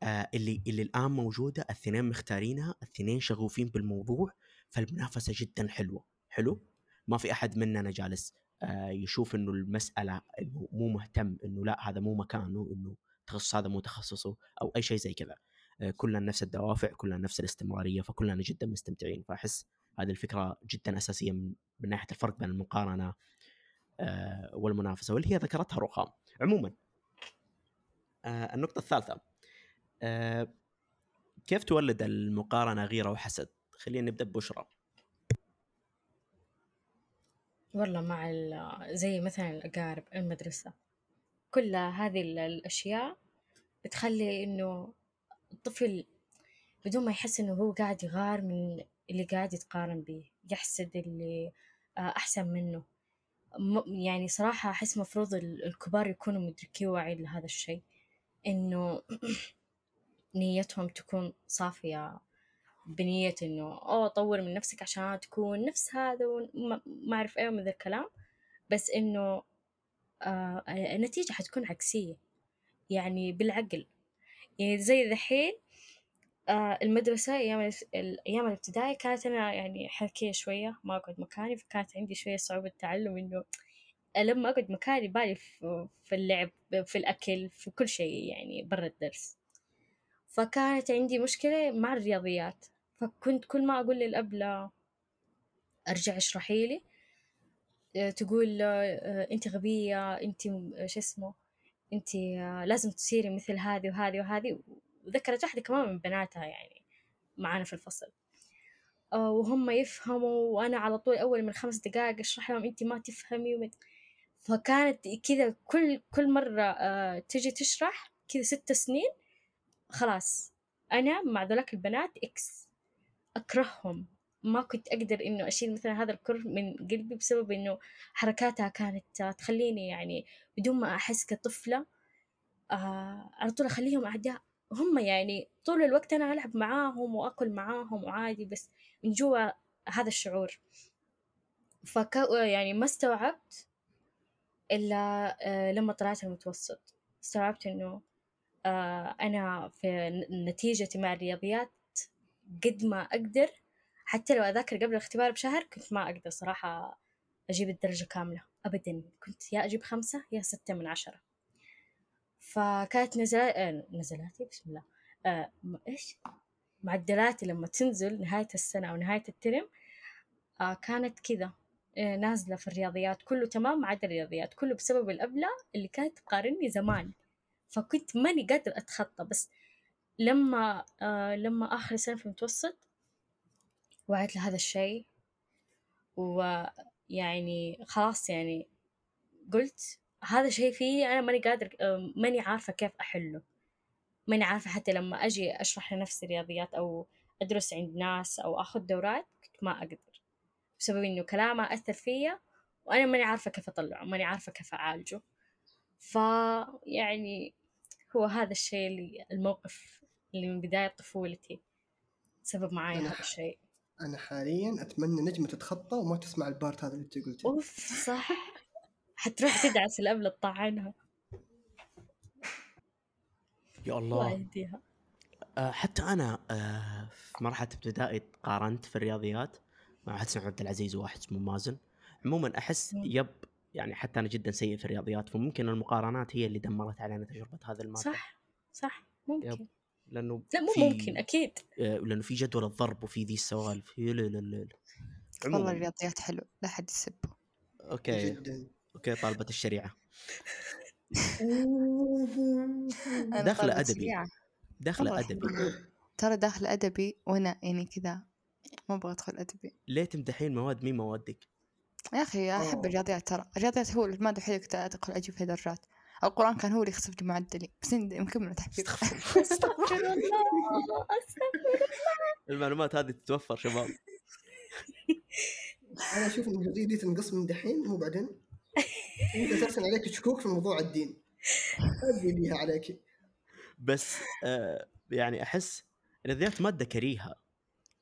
آه اللي اللي الآن موجودة الاثنين مختارينها الاثنين شغوفين بالموضوع فالمنافسة جدا حلوة. حلو؟ ما في أحد مننا جالس آه يشوف إنه المسألة إنه مو مهتم إنه لا هذا مو مكانه إنه التخصص هذا مو تخصصه أو أي شيء زي كذا. آه كلنا نفس الدوافع كلنا نفس الاستمرارية فكلنا جدا مستمتعين. فأحس هذه الفكرة جدا أساسية من, من ناحية الفرق بين المقارنة آه والمنافسة. واللي هي ذكرتها رخام. عموما آه النقطة الثالثة. آه كيف تولد المقارنة غيرة وحسد؟ خلينا نبدأ ببشرى. والله مع زي مثلا الأقارب المدرسة كل هذه ال- الأشياء بتخلي إنه الطفل بدون ما يحس إنه هو قاعد يغار من اللي قاعد يتقارن به يحسد اللي آه، أحسن منه. يعني صراحة أحس مفروض ال- الكبار يكونوا مدركين وواعيين لهذا الشيء إنه [CLEARS THROAT] نيتهم تكون صافية بنية إنه أوه طور من نفسك عشان تكون نفس هذا وما ما أعرف إيه من ذا الكلام بس إنه آه النتيجة حتكون عكسية يعني بالعقل. يعني زي ذحين آه المدرسة أيام الأيام الابتدائي كانت أنا يعني حركية شوية ما أقعد مكاني فكانت عندي شوية صعوبة تعلم إنه لما أقعد مكاني بالي في اللعب في الأكل في كل شيء يعني برا الدرس. فكانت عندي مشكلة مع الرياضيات. فكنت كل ما أقول للأب لا أرجع اشرحي لي آه، تقول آه، أنت غبية أنت آه، شو اسمه أنت آه، لازم تصيري مثل هذه وهذه وهذه. وذكرت واحدة كمان من بناتها يعني معانا في الفصل. آه، وهم يفهموا وأنا على طول أول من خمس دقائق أشرح لهم أنت ما تفهمي ومت... فكانت كذا كل كل مرة آه، تجي تشرح كذا ست سنين خلاص أنا مع ذولاك البنات إكس أكرههم. ما كنت أقدر إنه أشيل مثلا هذا الكره من قلبي بسبب إنه حركاتها كانت تخليني يعني بدون ما أحس كطفلة. آه على طول أخليهم أعداء. هم يعني طول الوقت أنا ألعب معاهم وأكل معاهم وعادي بس من جوا هذا الشعور. فك يعني ما استوعبت إلا آه لما طلعت المتوسط. استوعبت إنه أنا في نتيجتي مع الرياضيات قد ما أقدر حتى لو أذاكر قبل الاختبار بشهر كنت ما أقدر صراحة أجيب الدرجة كاملة أبدا. كنت يا أجيب خمسة يا ستة من عشرة. فكانت نزلات آه نزلاتي؟ بسم الله. آه إيش؟ معدلاتي لما تنزل نهاية السنة أو نهاية الترم آه كانت كذا. آه نازلة في الرياضيات كله تمام ما عدا الرياضيات كله بسبب الأبلة اللي كانت تقارني زمان. فكنت ماني قادر أتخطى بس لما آه لما آخر سنة في المتوسط وعيت لهذا الشيء ويعني خلاص يعني قلت هذا شيء فيه أنا ماني قادر آه، ماني عارفة كيف أحله. ماني عارفة حتى لما أجي أشرح لنفسي رياضيات أو أدرس عند ناس أو أخذ دورات كنت ما أقدر بسبب إنه كلامه أثر فيا وأنا ماني عارفة كيف أطلعه ماني عارفة كيف أعالجه. فيعني هو هذا الشيء اللي الموقف اللي من بداية طفولتي سبب معايا أنا- هذا الشيء. أنا حاليا أتمنى نجمة تتخطى وما تسمع البارت هذا اللي أنت قلته. أوف صح. حتروح تدعس الأبلة تطعنها يا الله. الله يهديها. آه، حتى أنا آه، في مرحلة ابتدائي قارنت في الرياضيات مع واحد اسمه عبد العزيز وواحد اسمه مازن. عموما أحس. يب يعني حتى أنا جدا سيء في الرياضيات فممكن المقارنات هي اللي دمرت علينا تجربة هذه الماده صح صح ممكن. لأنه لا مو في- ممكن أكيد. آه، لأنه في جدول الضرب وفي ذي السوالف. يا لا لا لا لا. والله الرياضيات حلو لا حد يسبه. أوكي. جدا. أوكي طالبة الشريعة. أدبي. شريعة. داخله أدبي. ترى داخل أدبي وأنا يعني كذا ما أبغى أدخل أدبي. ليه تمدحين مواد مين موادك؟ يا أخي أحب أوه. الرياضيات ترى. الرياضيات هو المادة الوحيدة كنت أدخل أجيب فيها درجات القرآن كان هو اللي يخسف لي معدلي بس مكملة تحفيظ [LAUGHS] استغفر الله. أستغفر المعلومات هذه تتوفر شباب. أنا أشوف إن الجزئيه دي تنقص من دحين مو بعدين. أنت أساسا عليك شكوك في موضوع الدين. ادري ليها عليك. بس آه يعني أحس الرياضيات مادة كريهة.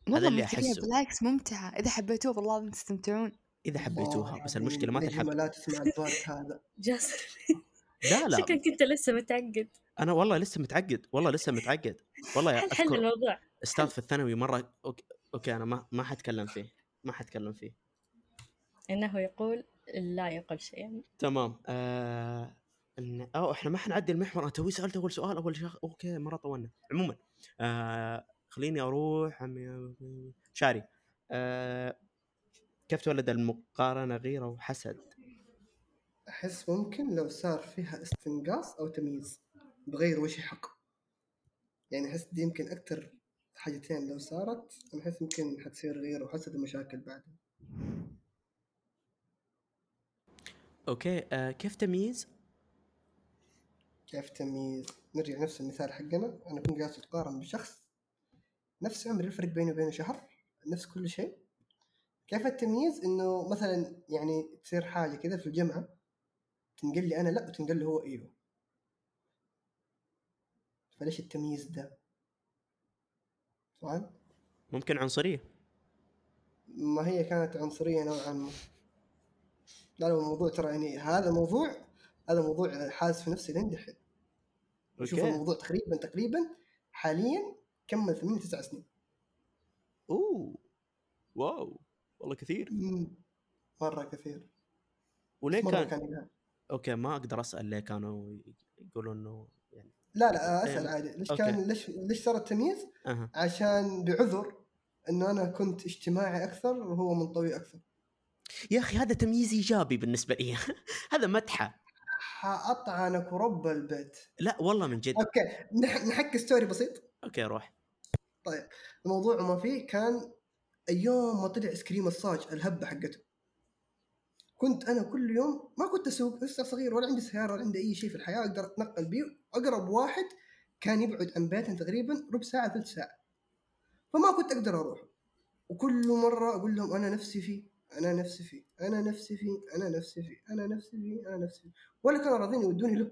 والله اللي كريهة، أحسه. بالعكس ممتعة. إذا حبيتوها والله تستمتعون. إذا حبيتوها بس المشكلة ما نجمة تنحب لا تسمع البارت هذا. [LAUGHS] جاسر. [LAUGHS] لا لا. شكلك أنت لسه متعقد. أنا والله لسه متعقد والله لسه متعقد. والله حل حل الموضوع. أستاذ في الثانوي مرة أوكي, okay أنا ما ما حتكلم فيه ما حتكلم فيه. إنه يقول لا يقول شيئا. تمام. آه إن... أو إحنا ما حنعدي المحور. أنا توي سألت أول سؤال أول شيء okay مرة طولنا. عموما آه خليني أروح عند مشاري. آه كيف تولد المقارنة غيرة وحسد. أحس ممكن لو صار فيها استنقاص أو تمييز بغير وجه حق. يعني أحس دي يمكن أكثر حاجتين لو صارت أنا أحس يمكن حتصير غير وحسد ومشاكل بعدين أوكي آه كيف تمييز؟ كيف تمييز؟ نرجع نفس المثال حقنا. أنا كنت جالس أتقارن بشخص نفس عمري الفرق بيني وبينه شهر نفس كل شيء. كيف التمييز إنه مثلا يعني تصير حاجة كذا في الجامعة تنقل لي أنا؟ لا وتنقل له هو إيوه. فليش التمييز ده؟ فاهم؟ ممكن عنصرية. ما هي كانت عنصرية نوعا ما. لا لا الموضوع ترى يعني هذا موضوع هذا موضوع حاس في نفسي لين دحين. شوف الموضوع تقريبا تقريبا حاليا كمل ثمان تسع سنين. أوه. واو. والله كثير. مرة كثير. وليه كان كان. okay ما أقدر أسأل ليه كانوا يقولوا إنه يعني لا لا أسأل إيه. عادي. ليش okay. كان ليش ليش صار التمييز؟ أها. عشان بعذر انه أنا كنت اجتماعي أكثر وهو منطوي أكثر. يا أخي هذا تمييز إيجابي بالنسبة لي. [LAUGHS] هذا مدحه. حأطعنك ورب البيت. لا والله من جد. أوكي نح- نحكي story بسيط؟ okay روح. الموضوع ما فيه كان أيام ما طلع ice cream الصاج الهبة حقته. كنت أنا كل يوم ما كنت أسوق لسه صغير ولا عندي سيارة ولا عندي أي شيء في الحياة أقدر أتنقل بيه. أقرب واحد كان يبعد عن بيتنا تقريبا ربع ساعة ثلث ساعة. فما كنت أقدر أروح. وكل مرة أقول لهم أنا نفسي فيه أنا نفسي فيه أنا نفسي فيه أنا نفسي فيه أنا نفسي فيه أنا نفسي فيه. ولا كانوا راضين يودوني له.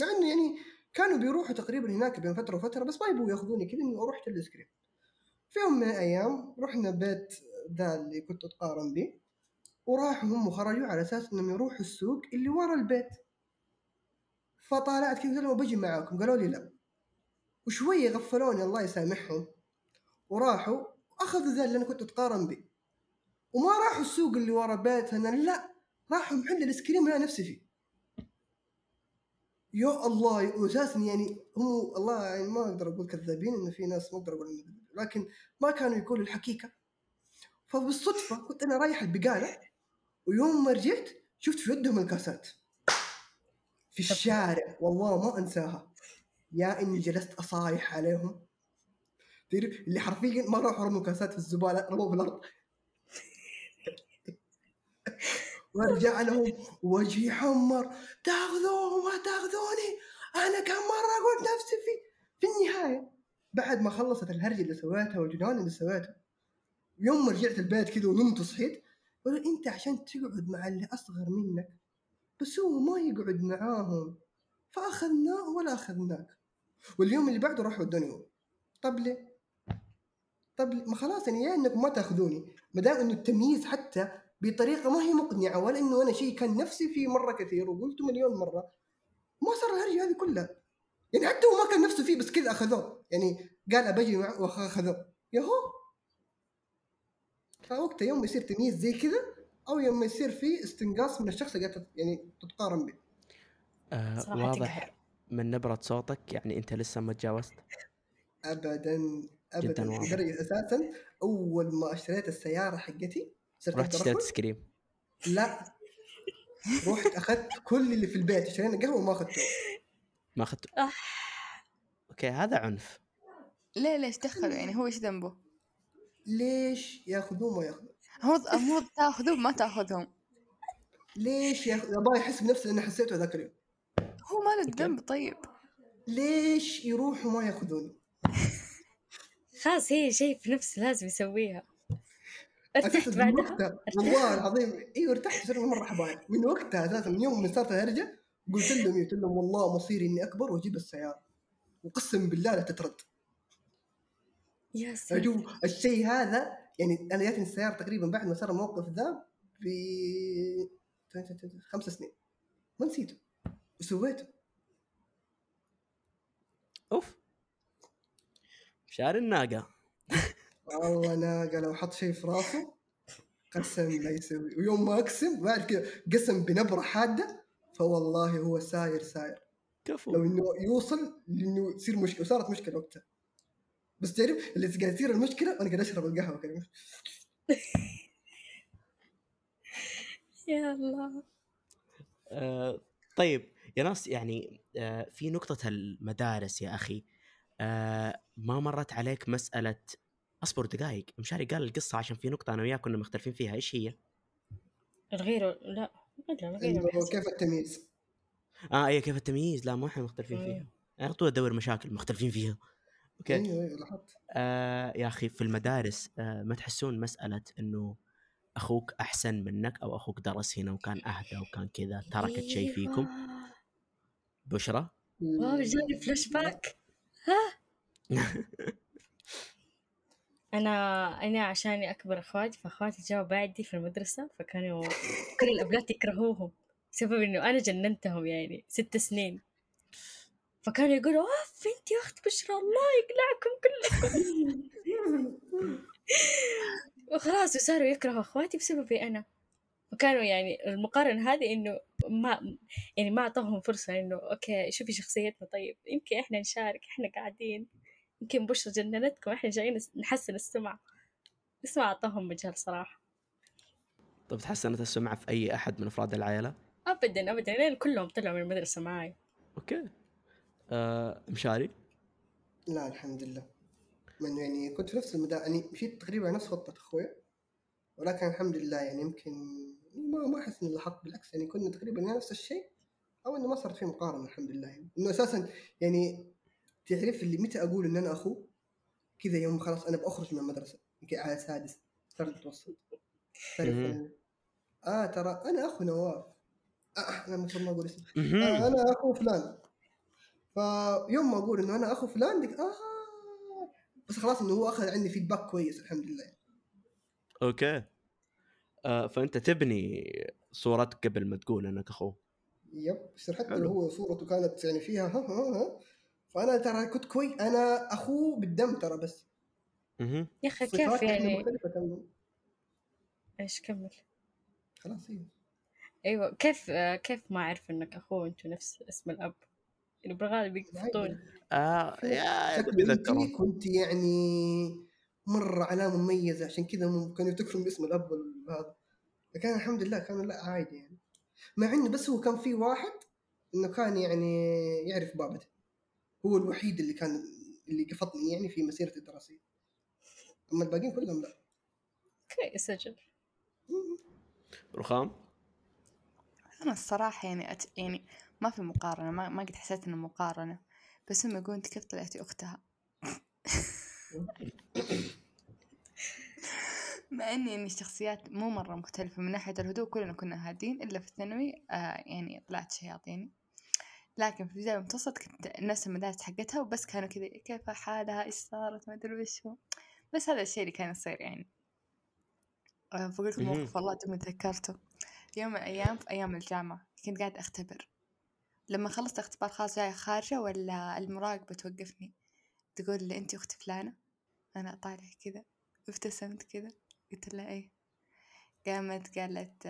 مع إنه يعني كانوا بيروحوا تقريبا هناك بين فترة وفترة بس ما يبغوا ياخذوني كذا إني أروح الايس كريم في يوم من الأيام رحنا بيت ذا اللي كنت أتقارن به وراحوا هم خرجوا على أساس إنهم يروحوا السوق اللي ورا البيت. فطالعت كذا قالوا بجي معاكم قالوا لي لا. وشوية غفلوني الله يسامحهم. وراحوا اخذوا ذا اللي أنا كنت أتقارن به. وما راحوا السوق اللي ورا بيتنا لا راحوا محل ال ice cream اللي أنا نفسي فيه. يا الله واساسا يعني هم الله يعني ما أقدر أقول كذابين انه في ناس ما أقدر أقول لكن ما كانوا يقولوا الحقيقة. فبالصدفة كنت أنا رايح البقالة ويوم ما رجعت شفت في يدهم الكاسات. في الشارع والله ما أنساها. يا إني جلست أصايح عليهم. اللي حرفيا ما راحوا رموا كاسات في الزبالة رموا في الأرض. وارجع لهم وجهي حمر. تاخذوه ما تاخذوني! أنا كم مرة قلت نفسي في في النهاية. بعد ما خلصت الهرجة اللي سويتها والجنان اللي سويتها يوم ما رجعت البيت كذا ونمت وصحيت أنت عشان تقعد مع اللي أصغر منك بس هو ما يقعد معاهم فاخذناه ولا أخذناك واليوم اللي بعده راحوا ودوني طب ليه؟ طب؟ ما خلاص يعني يا انكم ما تأخذوني ما دام إنه التمييز حتى بطريقة ما هي مقنعة ولا إنه أنا شيء كان نفسي فيه مرة كثير وقلته مليون مرة ما صار الهرجة هذه كلها يعني حتى هو ما كان نفسه فيه بس كذا أخذوه يعني قال أبجي معه واخذوه يهو فوقتها يوم يصير تمييز زي كذا أو يوم يصير في استنقاص من الشخص اللي يعني تتقارن به آه واضح تقهر. من نبرة صوتك يعني أنت لسه ما تجاوزت. ابدا ابدا. واضح. لدرجة أساسا أول ما اشتريت السيارة حقتي صرت رحت اشتريت. سكريم. لا. رحت أخذت كل اللي في البيت اشترينا قهوة وما أخذته. ما اخذت آه. أوكي هذا عنف. ليه ليش دخلوا يعني هو إيش ذنبه؟ ليش ياخذوه ما ياخذوه هو المفروض تاخذوه ما تأخذهم. ليش يأخذ؟ أبغى يحس بنفسه اللي أنا حسيته ذاك اليوم. هو ما له ذنب طيب. ليش يروحوا ما ياخذوني خلاص هي شيء في نفسه لازم يسويها. ارتحت بعدها. وقتها. والله العظيم. إيوه ارتحت صرت مرة حبايب. من وقتها أساسا من يوم ما صارت الهرجة قلت لهم قلت لهم والله مصيري إني أكبر وأجيب السيارة. وقسم بالله لا تترد. يا ساتر. الشيء هذا يعني أنا جاتني السيارة تقريبا بعد ما صار الموقف ذا ب خمس سنين. ما نسيته. وسويته. أوف. شعر الناقة. والله ناقة لو حط شيء في راسه قسم لا يسوي. ويوم ما أقسم بعد كذا قسم بنبرة حادة فوالله هو ساير ساير. لو كفو إنه يوصل لإنه تصير مشكله وصارت مشكلة وقتها. بس تعرف اللي قاعد تصير المشكلة؟ وأنا قاعد أشرب القهوة كذا [LAUGHS] يا الله. آه طيب يا ناس يعني آه في نقطة المدارس يا أخي. آه ما مرت عليك مسألة اصبر دقائق مشاري قال القصة عشان في نقطة أنا وياه كنا مختلفين فيها إيش هي؟ الغيرة لا انه بحس. كيف التمييز؟ آه إيه كيف التمييز؟ لا ما إحنا مختلفين فيها. أنا على طول أدور مشاكل مختلفين فيها. أوكي؟ أيوه أيوه لاحظت. آه يا أخي في المدارس آه ما تحسون مسألة إنه أخوك أحسن منك أو أخوك درس هنا وكان أهدى وكان كذا تركت شيء فيكم؟ أيوة. بشرى wow جاني فلاش باك ها؟ [LAUGHS] أنا أنا عشاني أكبر اخواتي فأخواتي جاوا بعدي في المدرسة فكانوا كل الأولاد يكرهوهم. بسبب إنه أنا جننتهم يعني ست سنين. فكانوا يقولوا اوف أنت يا اخت بشرى الله يقلعكم كلكم. [LAUGHS] وخلاص وصاروا يكرهوا أخواتي بسببي أنا. وكانوا يعني المقارنة هذه إنه ما يعني ما أعطوهم فرصة إنه okay شوفي شخصيتنا طيب يمكن إحنا نشارك إحنا قاعدين يمكن بشرى جننتكم إحنا جايين نحسن السمعة. بس ما اعطاهم مجال صراحة. طب تحسنت السمعة في أي أحد من أفراد العائلة؟ ابدا ابدا. لين كلهم طلعوا من المدرسة معي okay. آه مشاري؟ لا الحمد لله. من يعني كنت في نفس المدى يعني مشيت تقريبا نفس خطة اخويا ولكن الحمد لله يعني يمكن ما ما أحس إني لاحظت بالعكس يعني كنا تقريبا نفس الشيء أو إنه ما صارت في مقارنة الحمد لله. يعني إنه أساسا يعني تعرف اللي متى أقول إن أنا اخوه كذا يوم خلاص أنا بخرج من المدرسة. يمكن على سادس ثالث متوسط. آه ترى أنا أخو نواف. أنا المفروض ما أقول اسمه. آه أنا أخو فلان. فيوم ما أقول إنه أنا أخو فلان ديك آه بس خلاص إنه هو أخذ عندي feedback كويس الحمد لله. okay. آه فأنت تبني صورتك قبل ما تقول إنك اخوه yep. يصير حتى. لو هو صورته كانت يعني فيها ها ها ها. فأنا ترى كنت كويس أنا اخوه بالدم ترى بس. يا أخي كيف يعني؟ إيش كمل. خلاص أيوه أيوه كيف كيف ما أعرف إنك أخوه أنتوا نفس اسم الأب؟ يعني بالغالب يقفطون. آه يا بيذكرون كنت يعني مرة علامه مميزة. عشان كذا كانوا يفتكرون باسم الأب وهذا لكن الحمد لله كانوا لا عادي يعني. مع إنه بس هو كان في واحد إنه كان يعني يعرف بابته. هو الوحيد اللي كان اللي قفطني يعني في مسيرتي الدراسيه أما الباقيين كلهم لا. أوكي سجل رخام؟ أنا الصراحة يعني أت... يعني ما في مقارنة ما, ما قد حسيت إنه مقارنة بس هم يقولون أنت كيف طلعتي أختها. [LAUGHS] مع إني يعني الشخصيات مو مرة مختلفة من ناحية الهدوء كلنا كنا هادين إلا في الثانوي آه يعني طلعت شياطين. لكن في البداية المتوسط كنت نفس المدارس حقتها وبس كانوا كذا كيف حالها إيش صارت ما أدري وش هو. بس هذا الشيء اللي كان يصير يعني. آه، بقول لكم. موقف والله دوبي تذكرته. في يوم من الأيام في أيام الجامعة كنت قاعد أختبر. لما خلصت اختبار خلاص جاية خارجة ولا المراقبة توقفني؟ تقول لي أنت أخت فلانة؟ أنا أطالع كذا ابتسمت كذا قلت لها إيه؟ قامت قالت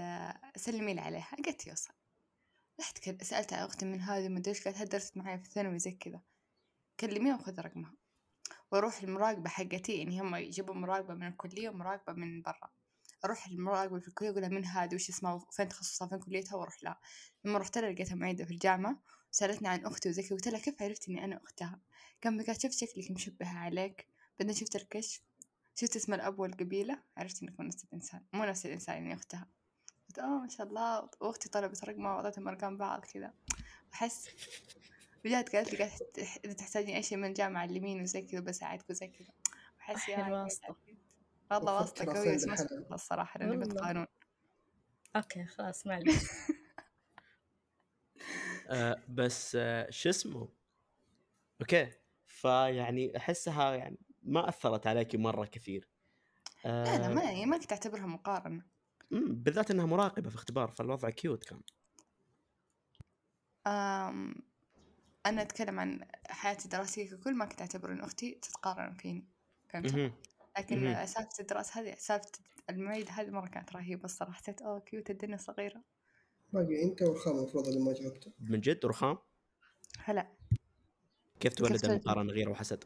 سلمي لي عليها. قلت يوصل رحت كذا سألت على أختي من هذه أدري إيش قالت درست معي في الثانوي زي كذا. كلميها وخذ رقمها. وأروح المراقبة حقتي يعني هم يجيبوا مراقبة من الكلية ومراقبة من برا. أروح المراقبة في الكلية أقول لها من هذه؟ وش اسمها؟ فين تخصصها؟ فين كليتها؟ وأروح لها. لما رحت لها لقيتها معيدة في الجامعة سألتني عن أختي وزي كذا قلت لها كيف عرفتي إني أنا أختها؟ كان قالت شفت شكلك مشبهة عليك. بعدين شفت الكشف شفت اسم الأب والقبيلة عرفت إنك مو نفس الإنسان مو نفس الإنسان إني أختها. قلت آه ما شاء الله. وأختي طلبت رقمها وأعطتهم أرقام بعض كذا. أحس بجد قالت لي قالت تح- إذا تحتاجين أي شيء من الجامعة اليمين وزي كذا بساعدك وزي كذا. أحس يا واسطة. والله واسطة قوية ما الله الصراحة لأني بنت والله. قانون okay خلاص معليش [LAUGHS] آه بس آه شو اسمه؟ okay فيعني أحسها يعني ما أثرت عليك مرة كثير. لا لا آه ما يعني ما كنت أعتبرها مقارنة. مم، بالذات إنها مراقبة في اختبار فالوضع cute كان. أم أنا أتكلم عن حياتي الدراسية ككل ما كنت أعتبر إن أختي تتقارن فيني. فهمت؟ لكن. سالفة الدراسة هذه سالفة المعيد هذه مرة كانت رهيبة الصراحة. حسيت أوه cute الدنيا صغيرة. باقي أنت ورخام المفروض اللي ما جاوبته؟ من جد؟ رخام هلا. كيف تولد؟ المقارنه غيره وحسد؟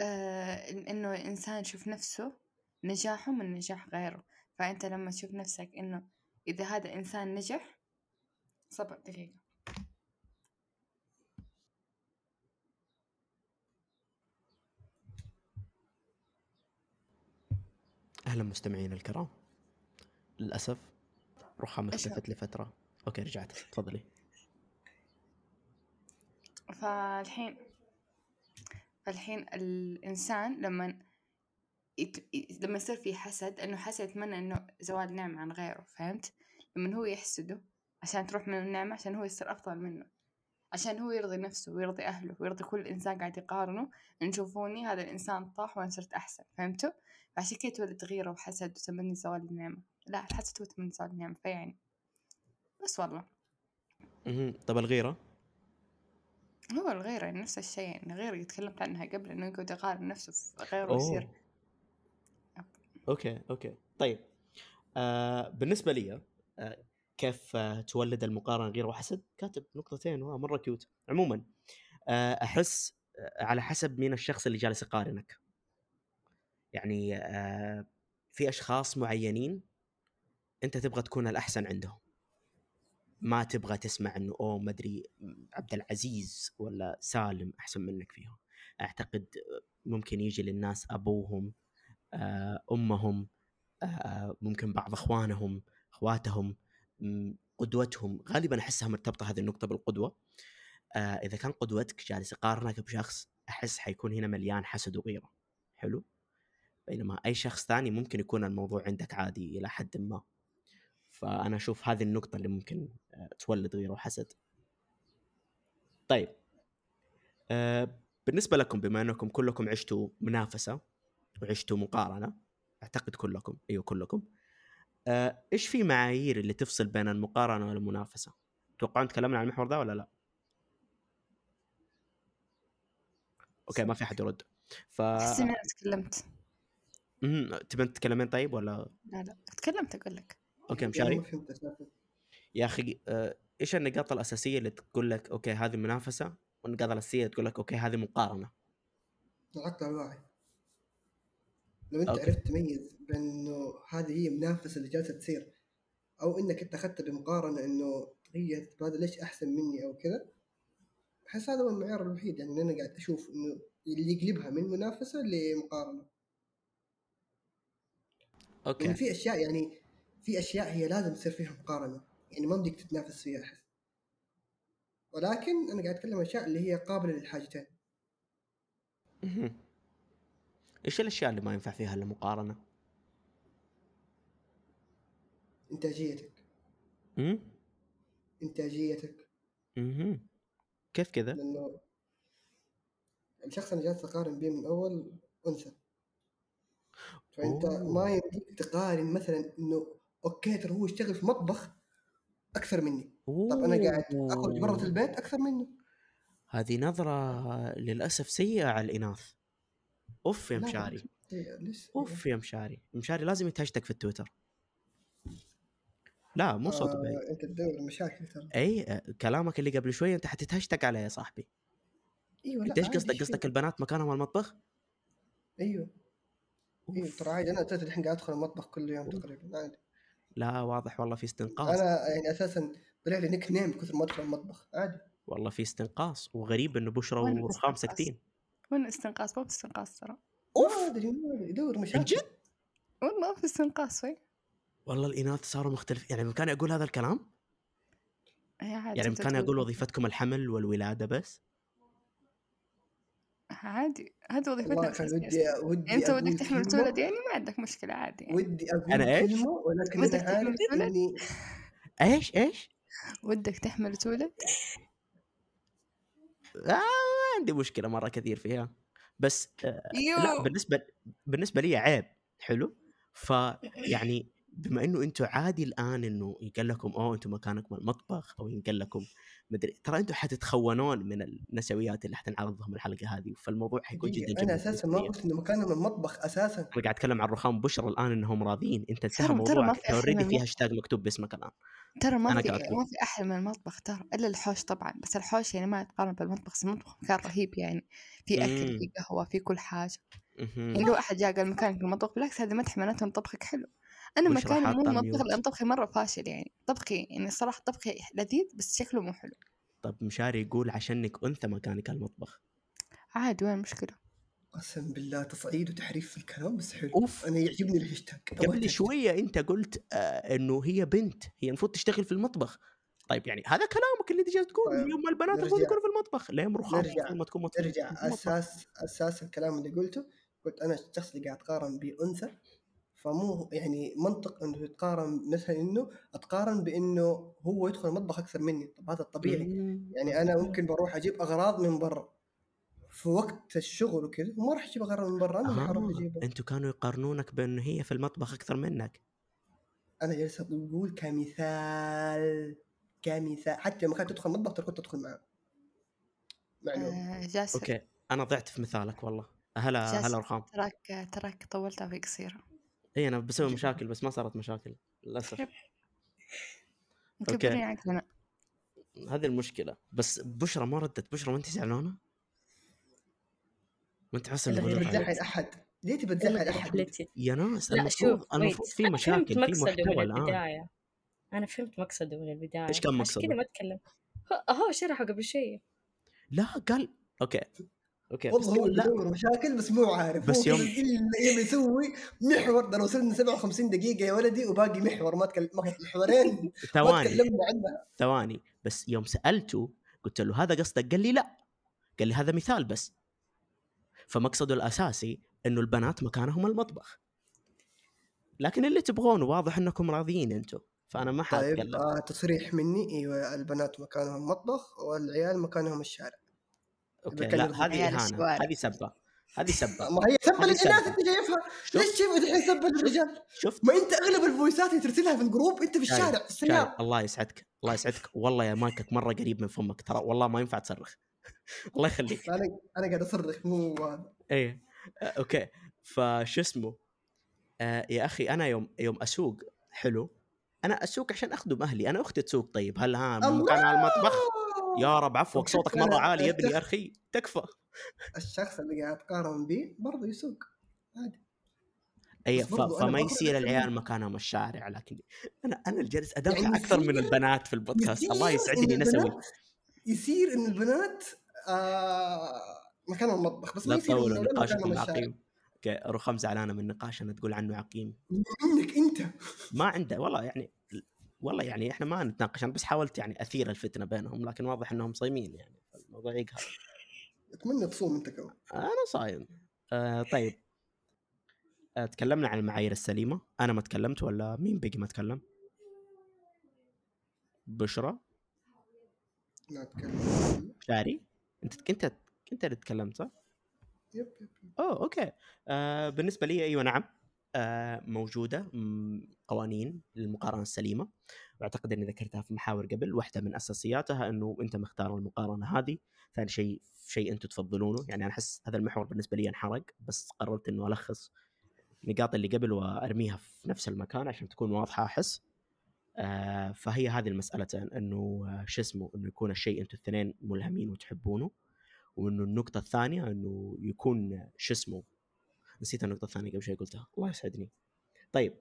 آه إن- إنه الإنسان يشوف نفسه نجاحه من نجاح غيره. فأنت لما تشوف نفسك إنه إذا هذا إنسان نجح صبر دقيقة. أهلا مستمعينا الكرام. للأسف رخام؟ اختفت لفترة. أوكي رجعت. تفضلي. فالحين فالحين الإنسان لما يت... لما يصير في حسد إنه حسد يتمنى إنه زوال نعمة عن غيره فهمت؟ لما هو يحسده عشان تروح منه النعمة عشان هو يصير أفضل منه. عشان هو يرضي نفسه ويرضي أهله ويرضي كل إنسان قاعد يقارنه إن شوفوني هذا الإنسان طاح وأنا صرت أحسن فهمتوا؟ فعشان كده تولد غيرة وحسد وتمني زوال النعمة. لا الحسد هو تمني زوال النعمة فيعني. بس والله. طب الغيرة؟ هو الغيرة يعني نفس الشيء يعني الغيرة تكلمت عنها قبل إنه يقعد يقارن نفسه في غيره ويصير. okay okay. طيب آه بالنسبة لي آه كيف تولد المقارنة غيرة وحسد؟ كاتب نقطتين واه مرة cute عموما آه أحس آه على حسب مين الشخص اللي جالس يقارنك. يعني آه في أشخاص معينين أنت تبغى تكون الأحسن عندهم. ما تبغى تسمع إنه أوه ما أدري عبد العزيز ولا سالم أحسن منك فيهم. أعتقد ممكن يجي للناس أبوهم أمهم ممكن بعض أخوانهم أخواتهم. قدوتهم غالبا أحسها مرتبطة هذه النقطة بالقدوة. آه، إذا كان قدوتك جالس يقارنك بشخص أحس حيكون هنا مليان حسد وغيرة. حلو؟ بينما أي شخص ثاني ممكن يكون الموضوع عندك عادي إلى حد ما. فأنا أشوف هذه النقطة اللي ممكن آه، تولد غيره وحسد طيب. آه، بالنسبة لكم بما أنكم كلكم عشتوا منافسة وعشتوا مقارنة أعتقد كلكم أيوه كلكم إيش في معايير اللي تفصل بين المقارنة والمنافسة؟ توقعون تكلمنا عن المحور ذا ولا لا؟ okay ما في أحد يرد. ف أنا تكلمت. تبين تتكلمين طيب ولا؟ لا لا. تكلمت أقول لك. okay مشاري. يا أخي آه، إيش النقاط الأساسية اللي تقول لك okay هذه منافسة؟ والنقاط الأساسية تقول لك okay هذه مقارنة. العقل الواعي لو انت okay. عرفت تميز بين إنه هذه هي المنافسة اللي جالسة تصير أو إنك أنت اخذت بمقارنة إنه هي هذا ليش أحسن مني أو كذا احس هذا هو المعيار الوحيد. يعني أنا قاعد أشوف إنه اللي يقلبها من منافسة لمقارنة. أوكي. يعني في أشياء يعني في أشياء هي لازم تصير فيها مقارنة. يعني ما بدك تتنافس فيها احس ولكن أنا قاعد أتكلم عن أشياء اللي هي قابلة للحاجتين. إيش الأشياء اللي ما ينفع فيها الا مقارنه؟ إنتاجيتك امم إنتاجيتك مهم. كيف كذا؟ لأنه الشخص اللي جالس اقارن به من اول أنثى فأنت أوه. ما يمديك تقارن مثلا إنه أوكي ترى هو يشتغل في مطبخ أكثر مني طب أنا قاعد أخرج برا أوه. البيت أكثر منه هذه نظرة للأسف سيئة على الإناث أوف يا مشاري. إيه، ليش؟ أوف يا مشاري. مشاري لازم يتهشتك في التويتر. لا مو صوت بعيد. آه إنت تدور مشاكل ترى. أي آه، كلامك اللي قبل شوية أنت حتتهشتك عليه يا صاحبي. إيوه إنت إيش قصدك؟ قصدك؟ البنات مكانهم المطبخ؟ إيوه. إيوه. ترى عادي أنا أساسا الحين قاعد أدخل المطبخ كل يوم تقريبا عادي. لا واضح والله في استنقاص. أنا يعني أساسا طلع لي نيك نيم كثر ما أدخل المطبخ عادي. والله في استنقاص وغريب إنه بشرى ورخام؟ ساكتين وين استنقاص ما في استنقاص ترى ما أدري ما أدري يدور مشاكل عن جد؟ والله في استنقاص وين والله الإناث صاروا مختلف يعني بامكاني أقول هذا الكلام؟ هي عادي يعني بامكاني أقول وظيفتكم الحمل والولادة بس؟ عادي هذه وظيفتنا. ودي ودي أنت أقول ودك تحمل تولد يعني ما عندك مشكلة عادي يعني. ودي أقول أنا إيش؟ كلمة ولكن ودك أنا تحمل ولد؟ إيش إيش؟ ودك تحمل تولد آه عندي مشكلة مرة كثير فيها. بس آه لا you بالنسبة بالنسبة لي عيب حلو؟ فيعني بما إنه أنتم عادي الآن إنه يقال لكم أوه أنتم مكانكم المطبخ أو ينقال لكم مدري ترى أنتم حتتخونون من النسويات اللي حتنعرض لهم الحلقة هذه فالموضوع حيكون جدا جدا أنا أساسا ما. قلت إنه مكانهم المطبخ أساسا أنا قاعد أتكلم عن رخام بشرى الآن انهم راضيين أنت انتهى موضوعك انت already في هاشتاج مكتوب باسمك الآن ترى ما في. ما في أحلى من المطبخ ترى إلا الحوش طبعا بس الحوش يعني ما يتقارن بالمطبخ بس المطبخ كان رهيب يعني في أكل. في قهوة في كل حاجة. يعني لو أحد جاء قال مكانك المطبخ بالعكس هذه مدح معناته ان طبخك حلو أنا بشرى مكاني مو ميوت. لأن طبخي مرة فاشل يعني. طبخي يعني الصراحة طبخي لذيذ بس شكله مو حلو. طب مشاري يقول عشانك أنثى مكانك المطبخ. عادي وين المشكلة؟ قسم بالله تصعيد وتحريف في الكلام بس حلو. أوف. أنا يعجبني الهاشتاج. قبل. شوية أنت قلت آه إنه هي بنت. هي المفروض تشتغل في المطبخ. طيب يعني هذا كلامك اللي تجي تقول طيب، يوم البنات المفروض يكونوا في المطبخ. ليه رخام نرجع- المفروض ما تكون مطبخ؟ نرجع. أساس أساس الكلام اللي قلته قلت أنا الشخص اللي قاعد أتقارن بأنثى. فمو يعني منطق إنه تتقارن مثلا إنه أتقارن بإنه هو يدخل المطبخ أكثر مني. طب هذا الطبيعي. يعني أنا ممكن بروح أجيب أغراض من برا. في وقت الشغل وكذا وما راح أجيب أغراض من برا أنا اللي حروح آه. أجيبها. أنتوا كانوا يقارنونك بإنه هي في المطبخ أكثر منك؟ أنا جالس أقول كمثال كمثال. حتى لما كانت تدخل المطبخ ترى كنت تدخل معه معلومه آه جاسر. okay. أنا ضعت في مثالك والله. هلا. هلا رخام. تراك تراك طولتها في قصيره إي أنا بسوي مشاكل بس ما صارت مشاكل للأسف. مكبرين عقلنا هذه المشكلة. بس بشرى ما ردت. بشرى ما انت زعلانه؟ ما انت حاسه لا، انه؟ بتزعل أحد؟ ليه تبي تزعل أحد؟ يا ناس لا المفروض شوف المفروض. في مشاكل فهمت في مقصده محتوى من الآن. أنا فهمت مقصده من البداية. إيش كان مقصده؟ كذا ما أتكلم. هو- هو شرحه قبل شوي لا قال okay. okay والله هو لا. بيدور مشاكل بس مو عارف. بس يوم- يبي يسوي محور ده وصلنا 57 دقيقة يا ولدي وباقي محور ما تكلم ما [LAUGHS] محورين ثواني. تكلمنا عنها ثواني. بس يوم سألته قلت له هذا قصدك؟ قال لي لا. قال لي هذا مثال بس. فمقصده الأساسي إنه البنات مكانهم المطبخ. لكن اللي تبغونه واضح إنكم راضيين أنتم. فأنا ما طيب حاتكلم آه تصريح مني. إيوه البنات مكانهم المطبخ والعيال مكانهم الشارع. okay لا هذه إهانة. هذه سبه هذه سبه ما هي سب هذه الاناث سبة. انت شايفها ليش شايف الحين سب الرجال شفت ما أنت أغلب ال voiceات اللي ترسلها في ال group أنت في الشارع في السيارة. شايف الله يسعدك الله يسعدك. والله يا مايكك مرة قريب من فمك ترى والله ما ينفع تصرخ. [LAUGHS] الله يخليك. أنا أنا قاعد أصرخ مو إيه. أوكي. فشو اسمه؟ آه يا أخي أنا يوم يوم أسوق حلو. أنا أسوق عشان أخدم أهلي أنا أختي تسوق طيب. هل ها! مكان على المطبخ؟ يا رب عفوك صوتك مرة عالي يا ابني أخي. تكفى. الشخص اللي قاعد اتقارن به برضه يسوق. عادي. أي فما يصير العيال. مكانهم الشارع لكن أنا أنا اللي جالس ادافع يعني أكثر من البنات في البودكاست. الله يسعدني نسوي. البنات- يصير إن البنات آه مكان المطبخ بس ما لا يصير تطولوا نقاشكم مكانهم العقيم أوكي رخام زعلانه من نقاشنا تقول عنه عقيم. منك أنت؟ ما عنده والله يعني والله يعني إحنا ما نتناقش أنا بس حاولت يعني أثير الفتنة بينهم لكن واضح إنهم صايمين يعني الموضوع يقهر. أتمنى تصوم أنت كمان. أنا صايم. آه طيب. آه تكلمنا عن المعايير السليمة. أنا ما تكلمت ولا مين بقي ما تكلم؟ بشرى. لا اتكلم شاري. أنت انت انت اللي تكلمت صح؟ يب يب. أوه أوكي. آه بالنسبة لي أيوه نعم. موجودة مم، قوانين للمقارنة السليمة. واعتقد إني ذكرتها في محاور قبل واحدة من أساسياتها إنه أنت مختار المقارنة هذه ثاني شيء شيء أنتم تفضلونه. يعني أنا أحس هذا المحور بالنسبة لي انحرق بس قررت إنه ألخص النقاط اللي قبل وأرميها في نفس المكان عشان تكون واضحة أحس. آه فهي هذه المسألتين إنه آه، شو اسمه إنه يكون الشيء أنتم الاثنين ملهمين وتحبونه وإنه النقطة الثانية إنه يكون شو اسمه نسيت النقطة الثانية قبل شوي قلتها. الله يسعدني. طيب.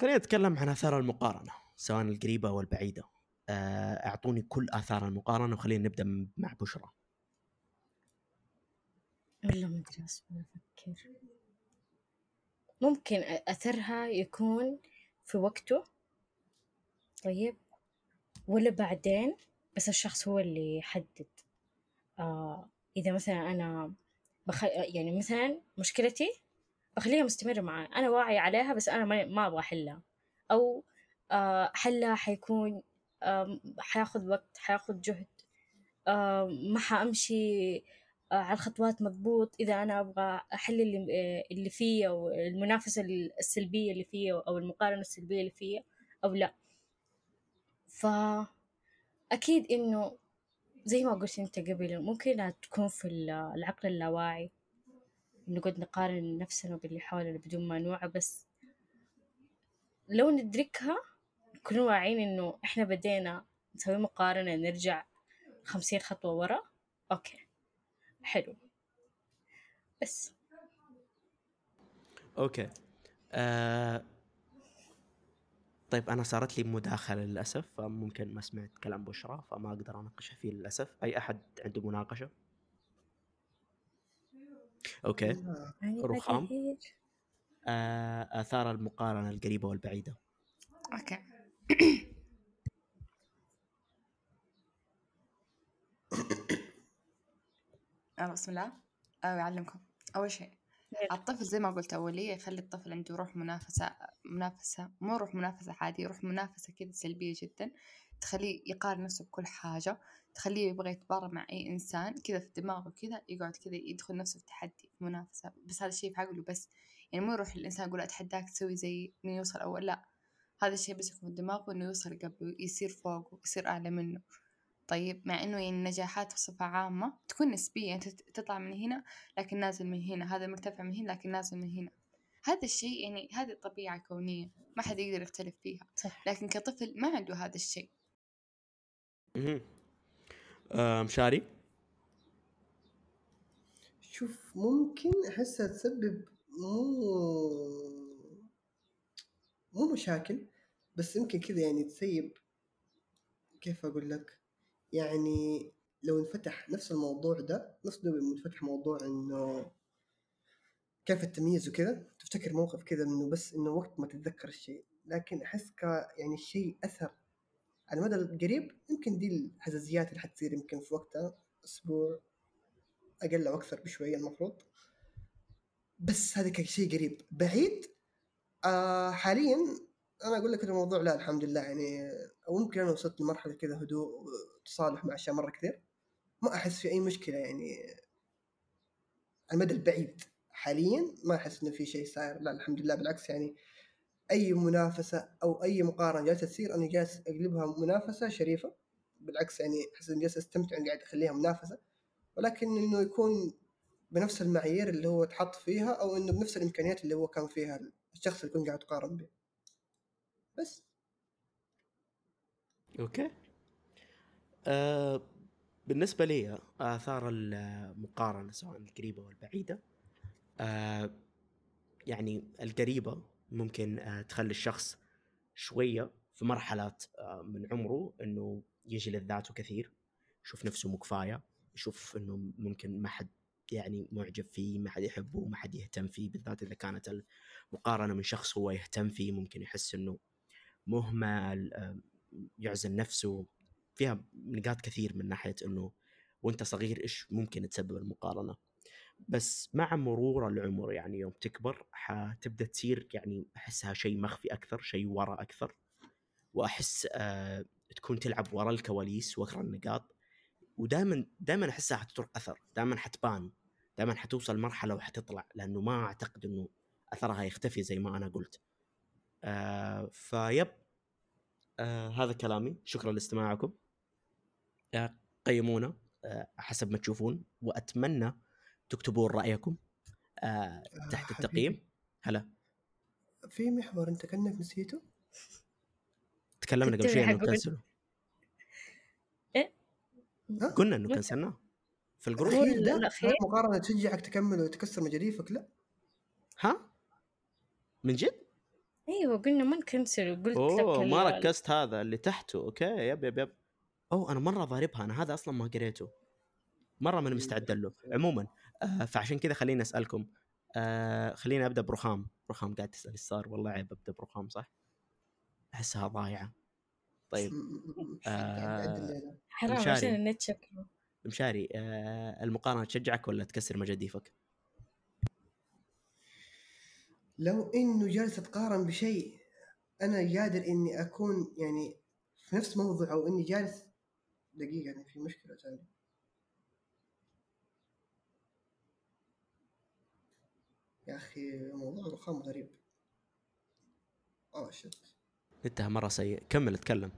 خلينا نتكلم عن آثار المقارنة سواء القريبة أو البعيدة آه، أعطوني كل آثار المقارنة وخلينا نبدأ مع بشرى. والله ما أدري أفكر. ممكن أثرها يكون في وقته. طيب. ولا بعدين بس الشخص هو اللي يحدد. آه إذا مثلا أنا بخ... يعني مثلا مشكلتي بخليها مستمرة معي أنا واعية عليها بس أنا ما, أبغى أحلها. أو آه حلها حيكون حياخذ وقت حياخذ جهد. آه ما حأمشي آه على الخطوات مضبوط. إذا أنا أبغى أحل اللي, اللي فيه أو المنافسة السلبية اللي فيه أو المقارنة السلبية اللي فيه أو لا. فأكيد إنه زي ما قلت أنت قبل ممكن تكون في العقل اللاواعي. نقعد نقارن نفسنا باللي حولنا بدون ما نوعى بس لو ندركها نكون واعيين إنه إحنا بدينا نسوي مقارنة نرجع خمسين خطوة ورا okay. حلو. بس. okay. آه طيب أنا صارت لي مداخلة للأسف فممكن ما سمعت كلام بشرى فما أقدر اناقشها فيه للأسف. أي أحد عنده مناقشة؟ okay. يعني رخام؟ آه آثار المقارنة القريبة والبعيدة. أوكي. [COUGHS] بسم الله. أو يعلمكم. أول شيء. الطفل زي ما قلت أولية يخلي الطفل عنده روح منافسة منافسة مو روح منافسة عادي روح منافسة كذا سلبية جدا تخليه يقارن نفسه بكل حاجة تخليه يبغى يتبارى مع أي إنسان كذا في دماغه كذا يقعد كذا يدخل نفسه في تحدي في منافسة. بس هذا الشيء في عقله بس. يعني مو يروح الإنسان يقول أتحداك تسوي زي إنه يوصل أول لا. هذا الشيء بس في دماغه إنه يوصل قبله يصير فوقه يصير أعلى منه. طيب مع إنه يعني النجاحات بصفة عامة تكون نسبية أنت تطلع من هنا لكن نازل من هنا هذا مرتفع من هنا لكن نازل من هنا. هذا الشيء يعني هذه طبيعة كونية ما حد يقدر يختلف فيها. صح. لكن كطفل ما عنده هذا الشيء. آه مشاري؟ شوف ممكن احسها تسبب مو مو مشاكل بس يمكن كذا يعني تسيب. كيف أقول لك؟ يعني لو انفتح نفس الموضوع ده نفس دوبي منفتح موضوع إنه كيف التمييز وكذا تفتكر موقف كذا إنه بس إنه وقت ما تتذكر الشيء. لكن أحس ك يعني الشيء أثر على المدى القريب يمكن دي الحزازيات اللي حتصير يمكن في وقتها أسبوع أقل أو أكثر بشوية المفروض. بس هذا كشيء قريب. بعيد آه حاليا أنا أقول لك الموضوع لا الحمد لله يعني أو ممكن أنا وصلت لمرحلة كذا هدوء وتصالح مع أشياء مرة كثير. ما أحس في أي مشكلة يعني. على المدى البعيد حاليا ما أحس إنه في شيء صاير. لا الحمد لله. بالعكس يعني أي منافسة أو أي مقارنة جالسة تصير أنا جالس أقلبها منافسة شريفة. بالعكس يعني أحس إني جالس أستمتع إني قاعد أخليها منافسة. ولكن إنه يكون بنفس المعايير اللي هو تحط فيها أو إنه بنفس الإمكانيات اللي هو كان فيها الشخص اللي يكون قاعد تقارن به بس. أوكي. آه بالنسبة لي آثار المقارنة سواء القريبة والبعيدة آه يعني القريبة ممكن آه، تخلي الشخص شوية في مرحلات آه، من عمره إنه يجي لذاته كثير يشوف نفسه مو كفاية يشوف إنه ممكن ما حد يعني معجب فيه ما حد يحبه ما حد يهتم فيه بالذات إذا كانت المقارنة من شخص هو يهتم فيه ممكن يحس إنه مهمل يعزل نفسه فيها نقاط كثير من ناحية إنه وأنت صغير إيش ممكن تسبب المقارنة. بس مع مرور العمر يعني يوم تكبر حتبدأ تصير يعني أحسها شيء مخفي أكثر شيء ورا أكثر. وأحس آه تكون تلعب ورا الكواليس ورا النقاط. ودائما دائما أحسها حتترك أثر دائما حتبان دائما حتوصل مرحلة وحتطلع لأنه ما أعتقد إنه أثرها يختفي زي ما أنا قلت. آه فيب. آه هذا كلامي. شكرا لاستماعكم. آه قيمونا آه حسب ما تشوفون وأتمنى تكتبون رأيكم آه تحت آه، التقييم. هلا. في محور انت كأنك نسيته؟ تكلمنا قبل شوي إنه cancelوا ها؟ قلنا إنه؟ cancelناه في ال group. الأخير؟ ما مقارنة تشجعك تكمل وتكسر مجاديفك لا. ها؟ من جد؟ أيوه قلنا ما نcancel وقلت أوه لك ما ركزت هذا اللي تحته okay yep yep yep. أوه أنا مرة ضاربها أنا هذا أصلا ما قريته. مرة ماني مستعد له. عموما آه فعشان كذا خليني أسألكم آه خليني أبدأ برخام. رخام قاعد تسأل إيش صار؟ والله عيب أبدأ برخام صح؟ أحسها ضايعة. طيب [LAUGHS] آه،. حرام مشاري. عشان النت شكله. مشاري آه المقارنة تشجعك ولا تكسر مجاديفك؟ لو إنه جالس أتقارن بشيء أنا قادر إني أكون يعني في نفس موضوع أو إني جالس دقيقة يعني في مشكلة ثانية يا أخي موضوع الرخام غريب. آه شت. انتهى مرة سيء. كمل اتكلم.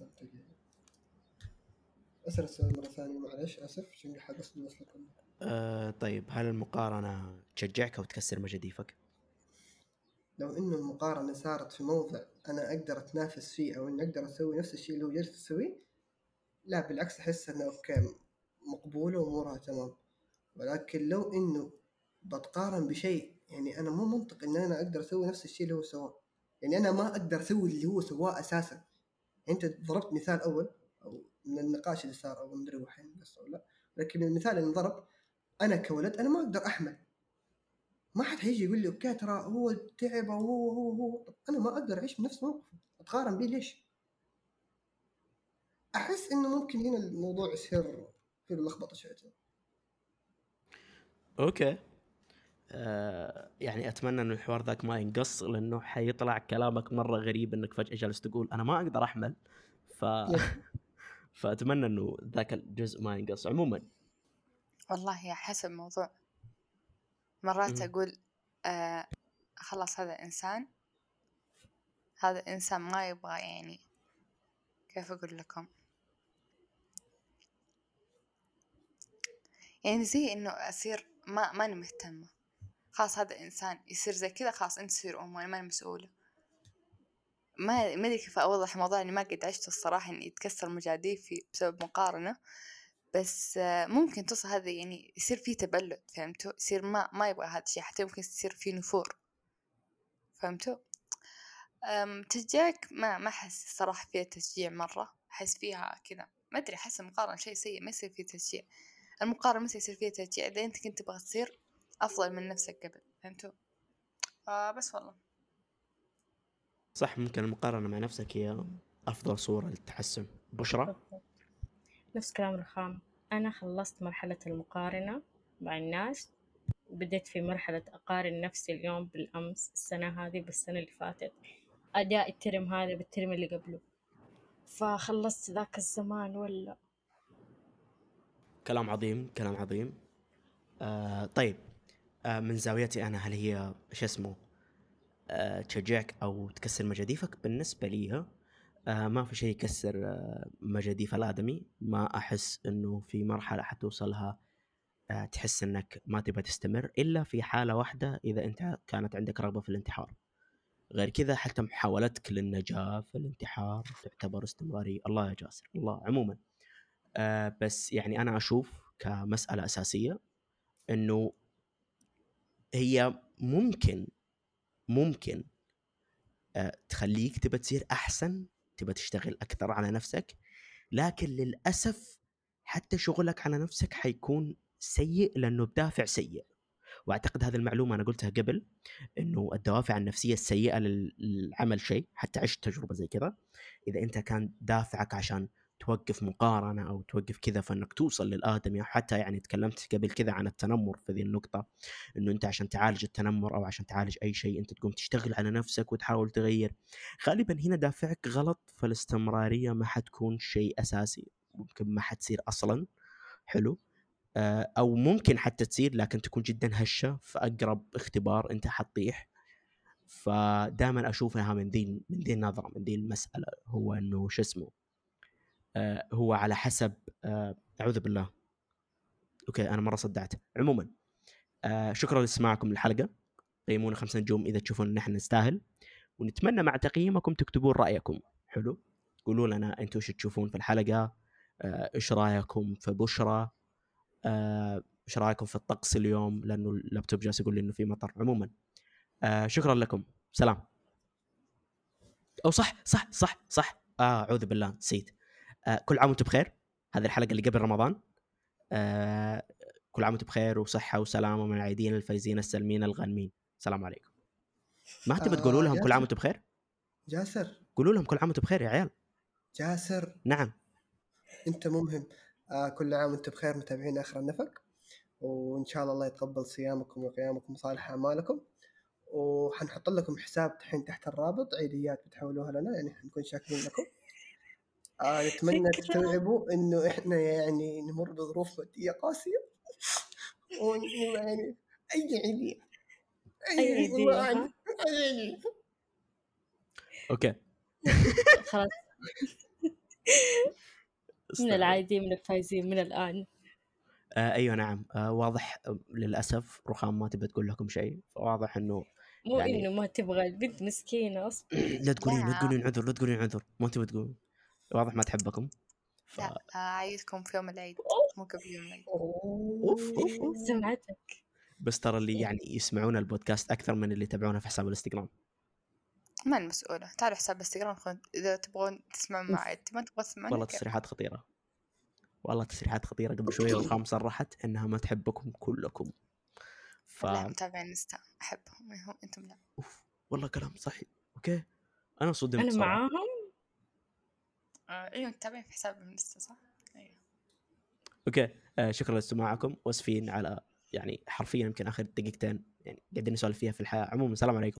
دقيقة. أسأل السؤال مرة ثانية معلش آسف. عشان قاعد أصل لكم؟ آه طيب هل المقارنة تشجعك أو تكسر مجاديفك؟ لو إنه المقارنة صارت في موضع أنا أقدر أتنافس فيه أو إني أقدر أسوي نفس الشيء اللي هو جالس يسويه لا بالعكس أحس إنه أوكي مقبولة وأمورها تمام. ولكن لو إنه بتقارن بشيء يعني أنا مو منطق إن أنا أقدر أسوي نفس الشيء اللي هو سواه. يعني أنا ما أقدر أسوي اللي هو سواه أساسا. أنت ضربت مثال أول أو من النقاش اللي صار أو مدري وحين بس أو لا لكن المثال اللي انضرب أنا كولد أنا ما أقدر أحمل. ما حد حيجي يقول لي okay ترى هو تعب وهو هو هو طب أنا ما أقدر أعيش بنفس موقفه أتقارن بيه ليش؟ أحس إنه ممكن هنا الموضوع يصير فيه لخبطة شويتين okay. آه يعني أتمنى إنه الحوار ذاك ما ينقص لأنه حيطلع كلامك مرة غريب إنك فجأة جالس تقول أنا ما أقدر أحمل. ف [LAUGHS] فأتمنى إنه ذاك الجزء ما ينقص. عموما والله حسب الموضوع. مرات. أقول آه خلاص هذا إنسان هذا إنسان ما يبغى يعني كيف أقول لكم؟ يعني زي إنه أصير ما ماني مهتمة. خلاص هذا إنسان يصير زي كذا خلاص أنت تصير أم وأنا ماني مسؤولة. ما ما أدري كيف أوضح الموضوع إني ما قد عشت الصراحة إني يتكسر مجاديفي بسبب مقارنة. بس ممكن توصل هذا يعني يصير فيه تبلد فهمتوا يصير ما ما يبغى هذا الشيء حتى ممكن يصير فيه نفور. فهمتوا تشجيعك ما ما أحس الصراحة فيها تشجيع مرة أحس فيها كذا. ما أدري أحس المقارنة شيء سيء ما يصير فيه تشجيع. المقارنة متى يصير فيها تشجيع إذا أنت كنت تبغى تصير أفضل من نفسك قبل فهمتوا آه بس والله. صح ممكن المقارنة مع نفسك هي أفضل صورة للتحسن. بشرى؟ نفس كلام رخام أنا خلصت مرحلة المقارنة مع الناس وبديت في مرحلة أقارن نفسي اليوم بالأمس السنة هذه بالسنة اللي فاتت. أداء الترم هذا بالترم اللي قبله. فخلصت ذاك الزمان ولا؟ كلام عظيم كلام عظيم. آه طيب. آه من زاويتي أنا هل هي شو اسمه؟ آه تشجعك أو تكسر مجاديفك؟ بالنسبة لي آه ما في شيء يكسر آه مجاديف الآدمي. ما أحس إنه في مرحلة حتوصلها آه تحس إنك ما تبغى تستمر إلا في حالة واحدة إذا أنت كانت عندك رغبة في الانتحار. غير كذا حتى محاولتك للنجاة في الانتحار تعتبر استمرارية. الله يا جاسر الله عموما. آه بس يعني أنا أشوف كمسألة أساسية إنه هي ممكن ممكن آه، تخليك تبى تصير أحسن تبى تشتغل أكثر على نفسك لكن للأسف حتى شغلك على نفسك حيكون سيء لأنه بدافع سيء. وأعتقد هذه المعلومة أنا قلتها قبل إنه الدوافع النفسية السيئة للعمل شيء حتى عشت تجربة زي كذا. إذا أنت كان دافعك عشان توقف مقارنة أو توقف كذا فإنك توصل للآدمي. حتى يعني تكلمت قبل كذا عن التنمر في ذي النقطة إنه أنت عشان تعالج التنمر أو عشان تعالج أي شيء أنت تقوم تشتغل على نفسك وتحاول تغير. غالبا هنا دافعك غلط فالاستمرارية ما حتكون شيء أساسي. ممكن ما حتصير أصلا حلو؟ آه، أو ممكن حتى تصير لكن تكون جدا هشة في أقرب اختبار أنت حتطيح. فدائما أشوفها من ذي من ذي النظرة من ذي المسألة هو إنه شو اسمه؟ هو على حسب آه، أعوذ بالله. أوكي أنا مرة صدعت. عموما شكرا لإستماعكم للحلقة. قيمونا خمس نجوم إذا تشوفون إن إحنا نستاهل. ونتمنى مع تقييمكم تكتبون رأيكم. حلو؟ قولوا لنا أنتم وش تشوفون في الحلقة إيش رأيكم في بشرى آه، إيش آه رأيكم في الطقس اليوم؟ لأنه اللابتوب جالس يقول لي إنه في مطر. عموما آه شكرا لكم. سلام. أو صح صح صح صح. أعوذ بالله نسيت. آه كل عام وأنتم بخير. هذه الحلقة اللي قبل رمضان. آه كل عام وأنتم بخير وصحة وسلامة من العيدين الفايزين السلمين الغانمين. السلام عليكم. ما تبي آه تقولوا لهم كل عام وأنتم بخير؟ جاسر. قولوا لهم كل عام وأنتم بخير يا عيال. جاسر. نعم. انت ممهم آه كل عام وأنتم بخير متابعين آخر النفق. وإن شاء الله الله يتقبل صيامكم وقيامكم وصالح أعمالكم. وحنحط لكم حساب الحين تحت الرابط عيديات بتحولوها لنا يعني حنكون شاكرين لكم. آه نتمنى تستوعبوا إنه إحنا يعني نمر بظروف ماديه قاسيه [LAUGHS] يعني أي عيدية. أي عيدية. أي okay. خلاص. من العايدين من الفايزين من الآن. آه أيوه نعم. آه واضح آه، للأسف رخام ما تبي تقول لكم شيء. واضح إنه مو يعني... إنه ما تبغى البنت مسكينة أصلا [CLEARS THROAT] لا تقولين لا تقولين عذر لا تقولين عذر. ما تبي تقول واضح ما تحبكم. ف... لا أعيدكم في يوم العيد. مو قبل يوم العيد. أوف أوف أوف. [LAUGHS] سمعتك. بس ترى اللي يعني يسمعون البودكاست أكثر من اللي يتابعونه في حساب الإنستغرام. ما المسؤولة. تعالوا حساب الإنستغرام إذا تبغون تسمعون معي. ما تبغى تسمعون والله تصريحات خطيرة. والله تصريحات خطيرة. قبل شوية رخام صرحت إنها ما تحبكم كلكم. ف... لا متابعين إنستا. أحبهم. هم أنتم لا. أوف. والله كلام صحي أوكي. أنا صدمت أنا. معاهم؟ آه إيوه متابعين في حساب الانستا صح؟ إيوه. أوكي. آه شكرا لاستماعكم واسفين على يعني حرفيا يمكن آخر دقيقتين يعني قاعدين نسولف فيها في الحياة. عموما السلام عليكم.